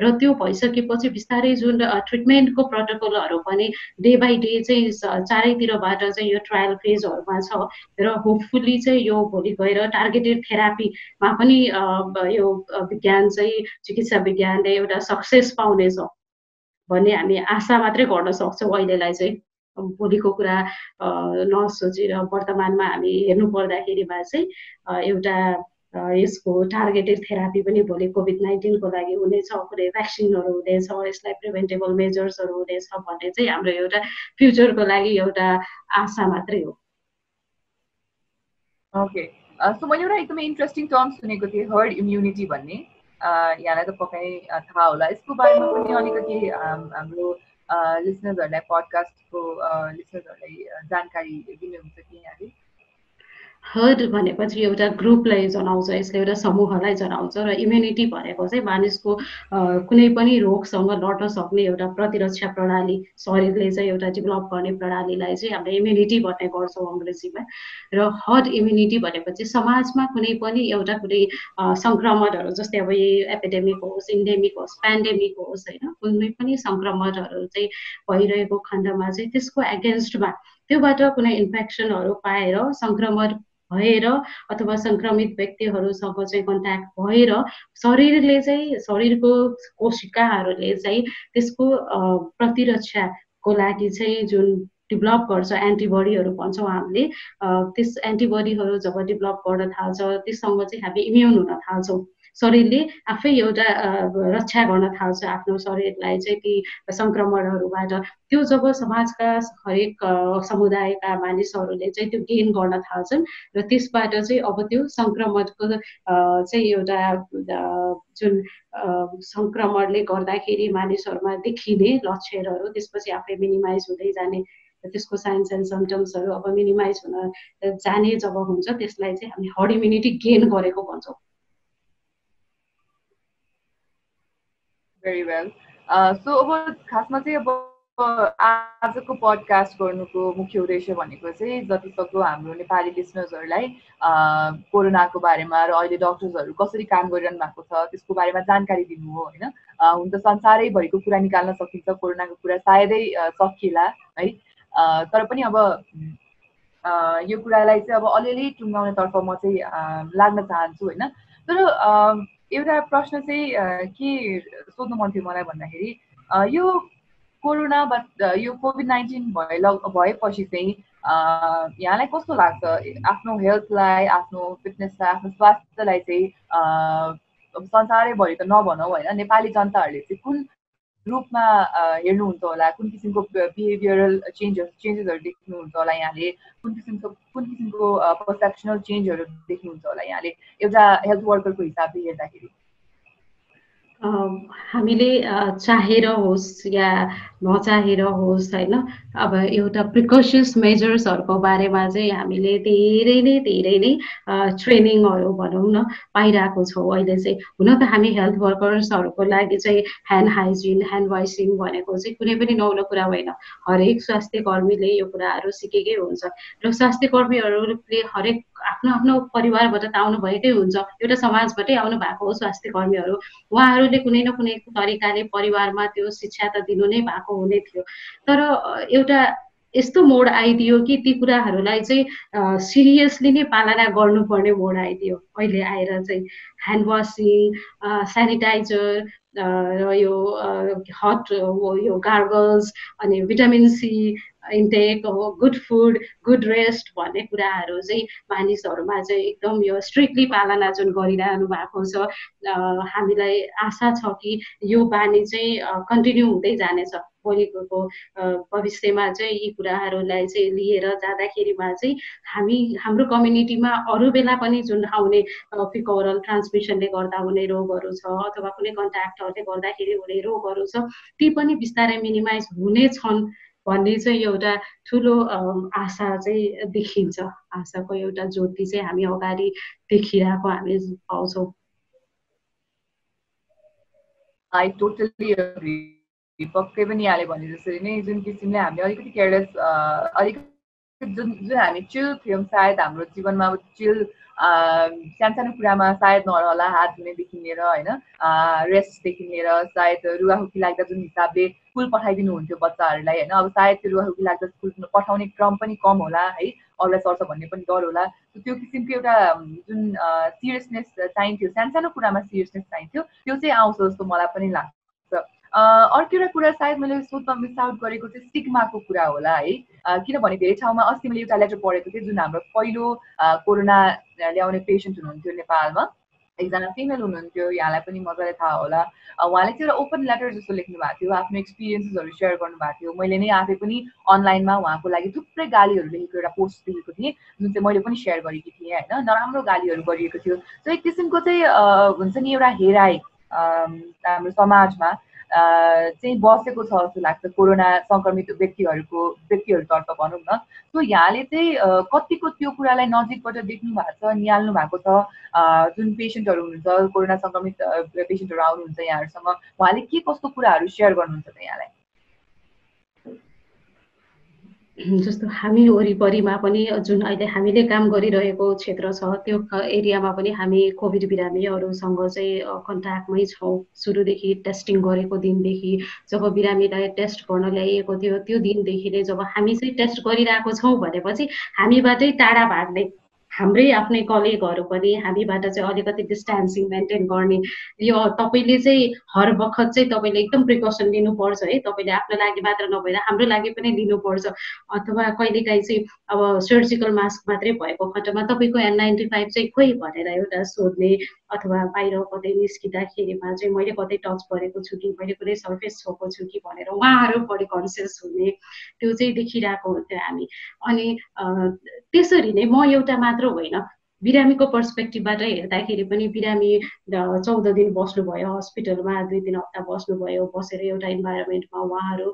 र त्यो भइसकेपछि बिस्तारै जुन ट्रिटमेन्टको प्रोटोकलहरू पनि डे बाई डे चाहिँ चारैतिरबाट चाहिँ यो ट्रायल फेजहरूमा छ। र होपफुल्ली चाहिँ यो भोलि गएर टार्गेटेड थेरापीमा पनि यो विज्ञान चाहिँ चिकित्सा विज्ञानले एउटा सक्सेस पाउनेछ भन्ने हामी आशा मात्रै गर्न सक्छौँ अहिलेलाई चाहिँ। भोलिको कुरा नसोचेर वर्तमानमा हामी हेर्नु पर्दाखेरिमा चाहिँ एउटा यसको टार्गेटेड थेरापी पनि भोलि कोभिड नाइन्टिनको लागि हुनेछ कुनै भ्याक्सिनहरू हुनेछ यसलाई प्रिभेन्टेबल मेजर्सहरू हुनेछ भन्ने चाहिँ हाम्रो एउटा फ्युचरको लागि एउटा आशा मात्रै हो। ओके सो मैले एउटा एकदमै इन्ट्रेस्टिङ टर्म सुनेको थिएँ हर्ड इम्युनिटी भन्ने। यहाँलाई त पक्कै थाहा होला। यसको बारेमा पनि अलिकति हाम्रो लिसनर्सहरूलाई पडकास्टको लिसनर्सहरूलाई जानकारी दिनुहुन्छ कि यहाँले? हर्ड भनेपछि एउटा ग्रुपलाई जनाउँछ यसले एउटा समूहलाई जनाउँछ र इम्युनिटी भनेको चाहिँ मानिसको कुनै पनि रोगसँग लड्न सक्ने एउटा प्रतिरक्षा प्रणाली शरीरले चाहिँ एउटा डेभलप गर्ने प्रणालीलाई चाहिँ हामीले इम्युनिटी भन्ने गर्छौँ अङ्ग्रेजीमा र हर्ड इम्युनिटी भनेपछि समाजमा कुनै पनि एउटा कुनै सङ्क्रमणहरू जस्तै अब यही एपिडेमिक होस् इन्डेमिक होस् पेन्डेमिक होस् होइन कुनै पनि सङ्क्रमणहरू चाहिँ भइरहेको खण्डमा चाहिँ त्यसको एगेन्स्टमा त्योबाट कुनै इन्फेक्सनहरू पाएर सङ्क्रमण भएर अथवा सङ्क्रमित व्यक्तिहरूसँग चाहिँ कन्ट्याक्ट भएर शरीरले चाहिँ शरीरको कोशिकाहरूले चाहिँ त्यसको प्रतिरक्षाको लागि चाहिँ जुन डेभलप गर्छ एन्टिबडीहरू भन्छौँ हामीले त्यस एन्टिबडीहरू जब डेभलप गर्न थाल्छ त्यससँग चाहिँ हामी इम्युन हुन थाल्छौँ। शरीरले आफै एउटा रक्षा गर्न थाल्छ आफ्नो शरीरलाई चाहिँ ती सङ्क्रमणहरूबाट। त्यो जब समाजका हरेक समुदायका मानिसहरूले चाहिँ त्यो गेन गर्न थाल्छन् र त्यसबाट चाहिँ अब त्यो सङ्क्रमणको चाहिँ एउटा जुन सङ्क्रमणले गर्दाखेरि मानिसहरूमा देखिने लक्षणहरू त्यसपछि आफै मिनिमाइज हुँदै जाने त्यसको साइन्स एन्ड सिम्टम्सहरू अब मिनिमाइज हुन जाने जब हुन्छ त्यसलाई चाहिँ हामी हर्ड इम्युनिटी गेन गरेको भन्छौँ। भेरी वेल सो अब खासमा चाहिँ अब आजको पडकास्ट गर्नुको मुख्य उद्देश्य भनेको चाहिँ जति सक्दो हाम्रो नेपाली लिसनर्सहरूलाई कोरोनाको बारेमा र अहिले डक्टर्सहरू कसरी काम गरिरहनु भएको छ त्यसको बारेमा जानकारी दिनु हो होइन? हुन त संसारैभरिको कुरा निकाल्न सकिन्छ कोरोनाको कुरा सायदै सकिएला है? तर पनि अब यो कुरालाई चाहिँ अब अलिअलि टुङ्गाउनेतर्फ म चाहिँ लाग्न चाहन्छु होइन? तर एउटा प्रश्न चाहिँ के सोध्नु मन थियो मलाई भन्दाखेरि यो कोरोना यो कोभिड नाइन्टिन भए भएपछि चाहिँ यहाँलाई कस्तो लाग्छ? आफ्नो हेल्थलाई आफ्नो फिटनेसलाई आफ्नो स्वास्थ्यलाई चाहिँ संसारैभरि त नभनौँ होइन नेपाली जनताहरूले चाहिँ कुन रूपमा हेर्नुहुन्छ होला कुन किसिमको बिहेभियरल चेन्जेस चेन्जेसहरू देख्नुहुन्छ होला यहाँले कुन किसिमको कुन किसिमको पर्सेप्सनल चेन्जहरू देख्नुहुन्छ होला यहाँले एउटा हेल्थ वर्करको हिसाबले हेर्दाखेरि। हामीले चाहेर होस् या नचाहेर होस् होइन? अब एउटा प्रिकसियस मेजर्सहरूको बारेमा चाहिँ हामीले धेरै नै धेरै नै ट्रेनिङहरू भनौँ न पाइरहेको छौँ अहिले चाहिँ। हुन त हामी हेल्थ वर्कर्सहरूको लागि चाहिँ ह्यान्ड हाइजिन ह्यान्ड वाइसिङ भनेको चाहिँ कुनै पनि नौलो कुरा होइन। हरेक स्वास्थ्य कर्मीले यो कुराहरू सिकेकै हुन्छ। र स्वास्थ्य कर्मीहरूले हरेक आफ्नो आफ्नो परिवारबाट त आउनु भएकै हुन्छ। एउटा समाजबाटै आउनु भएको हो स्वास्थ्य कर्मीहरू। उहाँहरूले कुनै न कुनै तरिकाले परिवारमा त्यो शिक्षा त दिनु नै भएको हुने थियो। तर एउटा यस्तो मोड आइदियो कि ती कुराहरूलाई चाहिँ सिरियसली नै पालना गर्नुपर्ने मोड आइदियो। अहिले आएर चाहिँ ह्यान्ड वासिङ सेनिटाइजर र यो हट यो गार्गल्स अनि vitamin C intake good food good rest भन्ने कुराहरू चाहिँ मानिसहरूमा चाहिँ एकदम यो स्ट्रिक्टली पालना जुन गरिरहनु भएको छ हामीलाई आशा छ कि यो बानी चाहिँ कन्टिन्यू हुँदै जानेछ। भोलिको भविष्यमा चाहिँ यी कुराहरूलाई चाहिँ लिएर जाँदाखेरिमा चाहिँ हामी हाम्रो कम्युनिटीमा अरू बेला पनि जुन आउने फिकोरल ट्रान्समिसनले गर्दा हुने रोगहरू छ अथवा कुनै कन्ट्याक्टहरूले गर्दाखेरि हुने रोगहरू छ ती पनि बिस्तारै मिनिमाइज हुनेछन्। भन्ने चाहिँ एउटा ठुलो आशा चाहिँ देखिन्छ। आशाको एउटा ज्योति चाहिँ हामी अगाडि देखिरहेको हामी पाउँछौँ। आई टोटली पक्कै पनि यहाँले भने जसरी नै जुन किसिमले हामीले अलिकति केयरलेस अलिकति जुन जुन हामी चिल थियौँ सायद हाम्रो जीवनमा अब चिल सानसानो कुरामा सायद नरहला हात धुनेदेखि लिएर होइन रेस्टदेखि लिएर सायद रुवाहुकी लाग्दा जुन हिसाबले स्कुल पठाइदिनु हुन्थ्यो बच्चाहरूलाई होइन? अब सायद त्यो रुवाहुकी लाग्दा स्कुल पठाउने क्रम पनि कम होला है? अरूलाई सर्छ भन्ने पनि डर होला। त्यो किसिमको एउटा जुन सिरियसनेस चाहिन्थ्यो सानसानो कुरामा सिरियसनेस चाहिन्थ्यो त्यो चाहिँ आउँछ जस्तो मलाई पनि लाग्छ। अर्को एउटा कुरा सायद मैले सोध्न मिस आउट गरेको चाहिँ स्टिग्माको कुरा होला है? किनभने धेरै ठाउँमा अस्ति मैले एउटा लेटर पढेको थिएँ जुन हाम्रो पहिलो कोरोना ल्याउने पेसेन्ट हुनुहुन्थ्यो नेपालमा। एकजना फिमेल हुनुहुन्थ्यो यहाँलाई पनि मजाले थाहा होला उहाँले चाहिँ एउटा ओपन लेटर जस्तो लेख्नु भएको थियो आफ्नो एक्सपिरियन्सेसहरू सेयर गर्नुभएको थियो मैले नै आफै पनि अनलाइनमा उहाँको लागि थुप्रै गालीहरू लेखेको एउटा पोस्ट देखेको थिएँ जुन चाहिँ मैले पनि सेयर गरेकी थिएँ होइन नराम्रो गालीहरू गरिएको थियो सो एक किसिमको चाहिँ हुन्छ नि एउटा हेराइ हाम्रो समाजमा चाहिँ बसेको छ जस्तो लाग्छ कोरोना सङ्क्रमित व्यक्तिहरूको व्यक्तिहरूतर्फ भनौँ न। सो यहाँले चाहिँ कतिको त्यो कुरालाई नजिकबाट देख्नु भएको छ निहाल्नु भएको छ? जुन पेसेन्टहरू हुनुहुन्छ कोरोना सङ्क्रमित पेसेन्टहरू आउनुहुन्छ यहाँहरूसँग उहाँले के कस्तो कुराहरू सेयर गर्नुहुन्छ त यहाँलाई? जस्तो हामी वरिपरिमा पनि जुन अहिले हामीले काम गरिरहेको क्षेत्र छ त्यो एरियामा पनि हामी कोभिड बिरामीहरूसँग चाहिँ कन्ट्याक्टमै छौँ। सुरुदेखि टेस्टिङ गरेको दिनदेखि जब बिरामीलाई टेस्ट गर्न ल्याइएको थियो त्यो दिनदेखि नै जब हामी चाहिँ टेस्ट गरिरहेको छौँ भनेपछि हामीबाटै टाढा भाग्ने हाम्रै आफ्नै कलिगहरू पनि हामीबाट चाहिँ अलिकति डिस्टेन्सिङ मेन्टेन गर्ने यो तपाईँले चाहिँ हर बखत चाहिँ तपाईँले एकदम प्रिकसन लिनुपर्छ है। तपाईँले आफ्नो लागि मात्र नभएर हाम्रो लागि पनि लिनुपर्छ। अथवा कहिलेकाहीँ चाहिँ अब सर्जिकल मास्क मात्रै भएको खण्डमा तपाईँको एन नाइन्टी फाइभ चाहिँ खोइ भनेर एउटा सोध्ने अथवा बाहिर कतै निस्किँदाखेरिमा चाहिँ मैले कतै टच गरेको छु कि मैले कुनै सर्फेस छोएको छु कि भनेर उहाँहरू बढी कन्सियस हुने त्यो चाहिँ देखिरहेको हुन्थ्यो हामी। अनि त्यसरी नै म एउटा मात्र होइन बिरामीको पर्सपेक्टिभबाट हेर्दाखेरि पनि बिरामी चौध दिन बस्नुभयो हस्पिटलमा दुई तिन हप्ता बस्नुभयो बसेर एउटा इन्भाइरोमेन्टमा उहाँहरू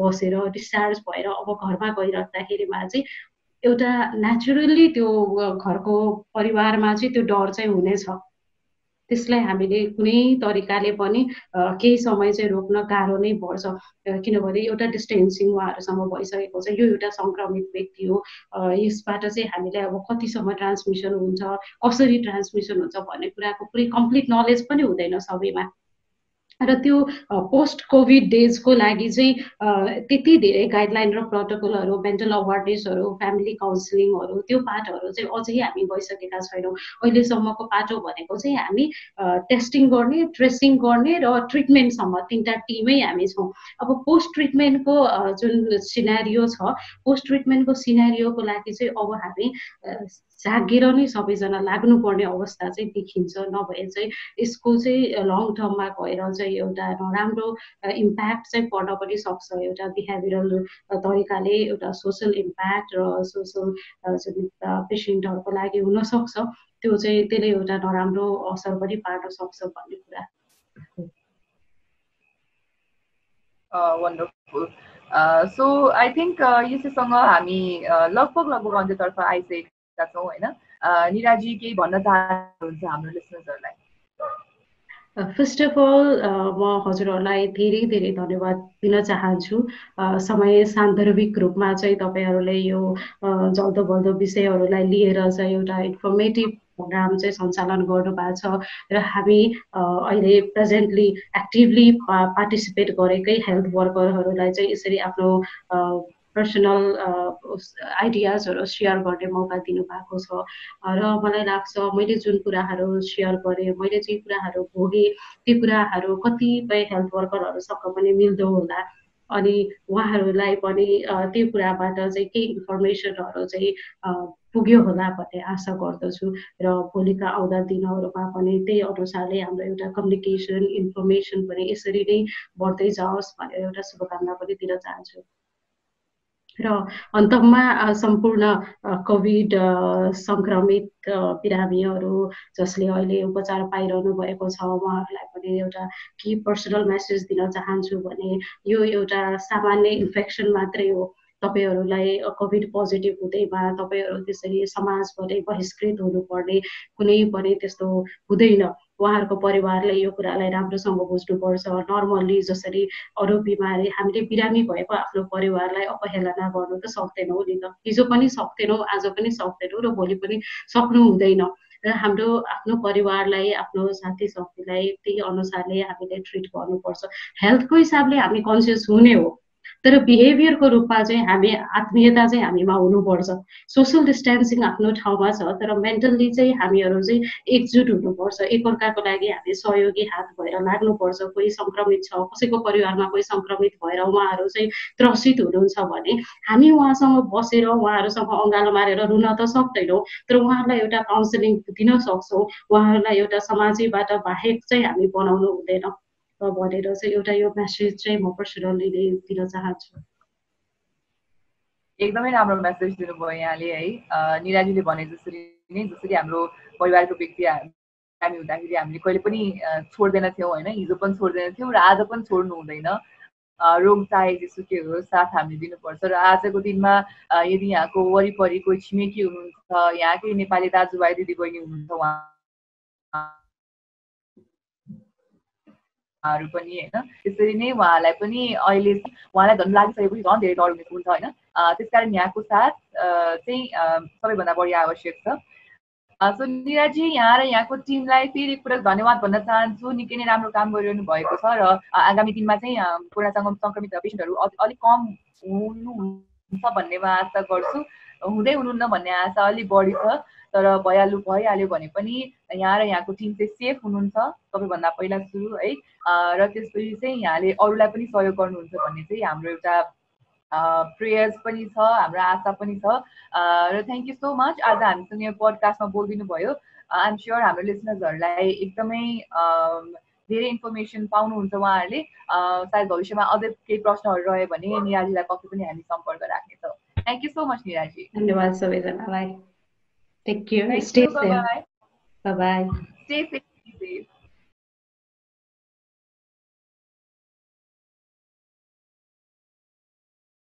बसेर डिस्चार्ज भएर अब घरमा गइराख्दाखेरिमा चाहिँ एउटा नेचुरल्ली त्यो घरको परिवारमा चाहिँ त्यो डर चाहिँ हुनेछ। त्यसलाई हामीले कुनै तरिकाले पनि केही समय चाहिँ रोक्न गाह्रो नै पर्छ। किनभने एउटा डिस्टेन्सिङ उहाँहरूसँग भइसकेको छ। यो एउटा सङ्क्रमित व्यक्ति हो। यसबाट चाहिँ हामीलाई अब कतिसम्म ट्रान्समिसन हुन्छ कसरी ट्रान्समिसन हुन्छ भन्ने कुराको पुरै कम्प्लिट नलेज पनि हुँदैन सबैमा। र त्यो पोस्ट कोभिड डेजको लागि चाहिँ त्यति धेरै गाइडलाइन र प्रोटोकलहरू मेन्टल अवेरनेसहरू फ्यामिली काउन्सिलिङहरू त्यो पाठहरू चाहिँ अझै हामी गइसकेका छैनौँ। अहिलेसम्मको पाटो भनेको चाहिँ हामी टेस्टिङ गर्ने ट्रेसिङ गर्ने र ट्रिटमेन्टसम्म तिनवटा टिमै हामी छौँ। अब पोस्ट ट्रिटमेन्टको जुन सिनारियो छ पोस्ट ट्रिटमेन्टको सिनारियोको लागि चाहिँ अब हामी जागेर नै सबैजना लाग्नुपर्ने अवस्था चाहिँ देखिन्छ नभए चाहिँ यसको चाहिँ लङ टर्ममा गएर चाहिँ एउटा नराम्रो इम्प्याक्ट चाहिँ पर्न पनि सक्छ। एउटा बिहेभियरल तरिकाले एउटा सोसल इम्प्याक्ट र सोसल पेसेन्टहरूको लागि हुनसक्छ त्यो चाहिँ त्यसले एउटा नराम्रो असर पनि पार्न सक्छ भन्ने कुरा। सो आई थिङ्क यसैसँग हामी लगभग लगभग अन्त्यतर्फ आइसकेका छौँ होइन? निराजी केही भन्न चाहनुहुन्छ हाम्रो लिसनर्सहरूलाई फर्स्ट अफ अल म हजुरहरूलाई धेरै धेरै धन्यवाद दिन चाहन्छु। समय सान्दर्भिक रूपमा चाहिँ तपाईँहरूले यो जल्दो बल्दो विषयहरूलाई लिएर चाहिँ एउटा इन्फर्मेटिभ प्रोग्राम चाहिँ सञ्चालन गर्नुभएको छ र हामी अहिले प्रेजेन्टली एक्टिभली पार्टिसिपेट गरेकै हेल्थ वर्करहरूलाई चाहिँ यसरी आफ्नो पर्सनल आइडियाजहरू सेयर गर्ने मौका दिनुभएको छ। र मलाई लाग्छ मैले जुन कुराहरू सेयर गरेँ मैले जे कुराहरू भोगेँ त्यो कुराहरू कतिपय हेल्थ वर्करहरूसँग पनि मिल्दो होला। अनि उहाँहरूलाई पनि त्यो कुराबाट चाहिँ केही इन्फर्मेसनहरू चाहिँ पुग्यो होला भन्ने आशा गर्दछु। र भोलिका आउँदा दिनहरूमा पनि त्यही अनुसारले हाम्रो एउटा कम्युनिकेसन इन्फर्मेसन पनि यसरी नै बढ्दै जाओस् भनेर एउटा शुभकामना पनि दिन चाहन्छु। र अन्तमा सम्पूर्ण कोभिड सङ्क्रमित बिरामीहरू जसले अहिले उपचार पाइरहनु भएको छ उहाँहरूलाई पनि एउटा के पर्सनल मेसेज दिन चाहन्छु भने यो एउटा सामान्य इन्फेक्सन मात्रै हो तपाईँहरूलाई कोभिड पोजिटिभ हुँदैमा तपाईँहरू त्यसरी समाजबाटै बहिष्कृत हुनुपर्ने कुनै पनि त्यस्तो हुँदैन उहाँहरूको परिवारले यो कुरालाई राम्रोसँग बुझ्नुपर्छ। नर्मल्ली जसरी अरू बिमारी हामीले बिरामी भएको आफ्नो परिवारलाई अपहेलना गर्नु त सक्दैनौँ नि त। हिजो पनि सक्दैनौँ आज पनि सक्दैनौँ र भोलि पनि सक्नु हुँदैन। र हाम्रो आफ्नो परिवारलाई आफ्नो साथी साथीलाई त्यही अनुसारले हामीले ट्रिट गर्नुपर्छ। हेल्थको हिसाबले हामी कन्सियस हुने हो। तर बिहेभियरको रूपमा चाहिँ हामी आत्मीयता चाहिँ हामीमा हुनुपर्छ। सोसियल डिस्टेन्सिङ आफ्नो ठाउँमा छ तर मेन्टल्ली चाहिँ हामीहरू चाहिँ एकजुट हुनुपर्छ। एकअर्काको लागि हामी सहयोगी हात भएर लाग्नुपर्छ। कोही सङ्क्रमित छ कसैको परिवारमा कोही सङ्क्रमित भएर उहाँहरू चाहिँ त्रसित हुनुहुन्छ भने हामी उहाँसँग बसेर उहाँहरूसँग अँगालो मारेर रुन त सक्दैनौँ तर उहाँहरूलाई एउटा काउन्सिलिङ दिन सक्छौँ। उहाँहरूलाई एउटा समाजबाट बाहेक चाहिँ हामी बनाउनु हुँदैन। भनेर चाहिँ एउटा यो मेसेज चाहिँ म पर्सनली दिन चाहन्छु। एकदमै राम्रो मेसेज दिनुभयो यहाँले है। निराजीले भने जसरी नै जसरी हाम्रो परिवारको व्यक्ति हामी हुँदाखेरि हामीले कहिले पनि छोड्दैन थियौँ होइन। हिजो पनि छोड्दैन थियौँ र आज पनि छोड्नु हुँदैन। रोग चाहे जेसुकै होस् साथ हामीले दिनुपर्छ र आजको दिनमा यदि यहाँको वरिपरि कोही छिमेकी हुनुहुन्छ यहाँकै नेपाली दाजुभाइ दिदीबहिनी हुनुहुन्छ उहाँ हरू पनि होइन। त्यसरी नै उहाँलाई पनि अहिले उहाँलाई धन लागिसकेपछि झन् धेरै डर हुने हुन्छ होइन। त्यस कारण यहाँको साथ चाहिँ सबैभन्दा बढी आवश्यक छ। सो निराजी यहाँ र यहाँको टिमलाई फेरि एकपटक धन्यवाद भन्न चाहन्छु। निकै नै राम्रो काम गरिरहनु भएको छ र आगामी दिनमा चाहिँ कोरोना सङ्क्रमित पेसेन्टहरू अलिक कम हुनुहुन्छ भन्नेमा आशा गर्छु। हुँदै हुनुहुन्न भन्ने आशा अलिक बढी छ। तर भइहाल्नु भइहाल्यो भने पनि यहाँ र यहाँको टिम चाहिँ सेफ हुनुहुन्छ। सबैभन्दा पहिला सुरु है। र त्यसपछि चाहिँ यहाँले अरूलाई पनि सहयोग गर्नुहुन्छ भन्ने चाहिँ हाम्रो एउटा प्रेयर्स पनि छ हाम्रो आशा पनि छ। र थ्याङ्क यू सो मच आज हामीसँग यो पडकास्टमा बोलिदिनु भयो। आइएम स्योर हाम्रो लिसनर्सहरूलाई एकदमै धेरै इन्फर्मेसन पाउनुहुन्छ उहाँहरूले। सायद भविष्यमा अझै केही प्रश्नहरू रह्यो भने निराजीलाई पक्कै पनि हामी सम्पर्क राख्नेछौँ। थ्याङ्क यू सो मच निराजी धन्यवाद सबैजनालाई। Take care. Thank Stay you. safe. Bye bye. Stay safe.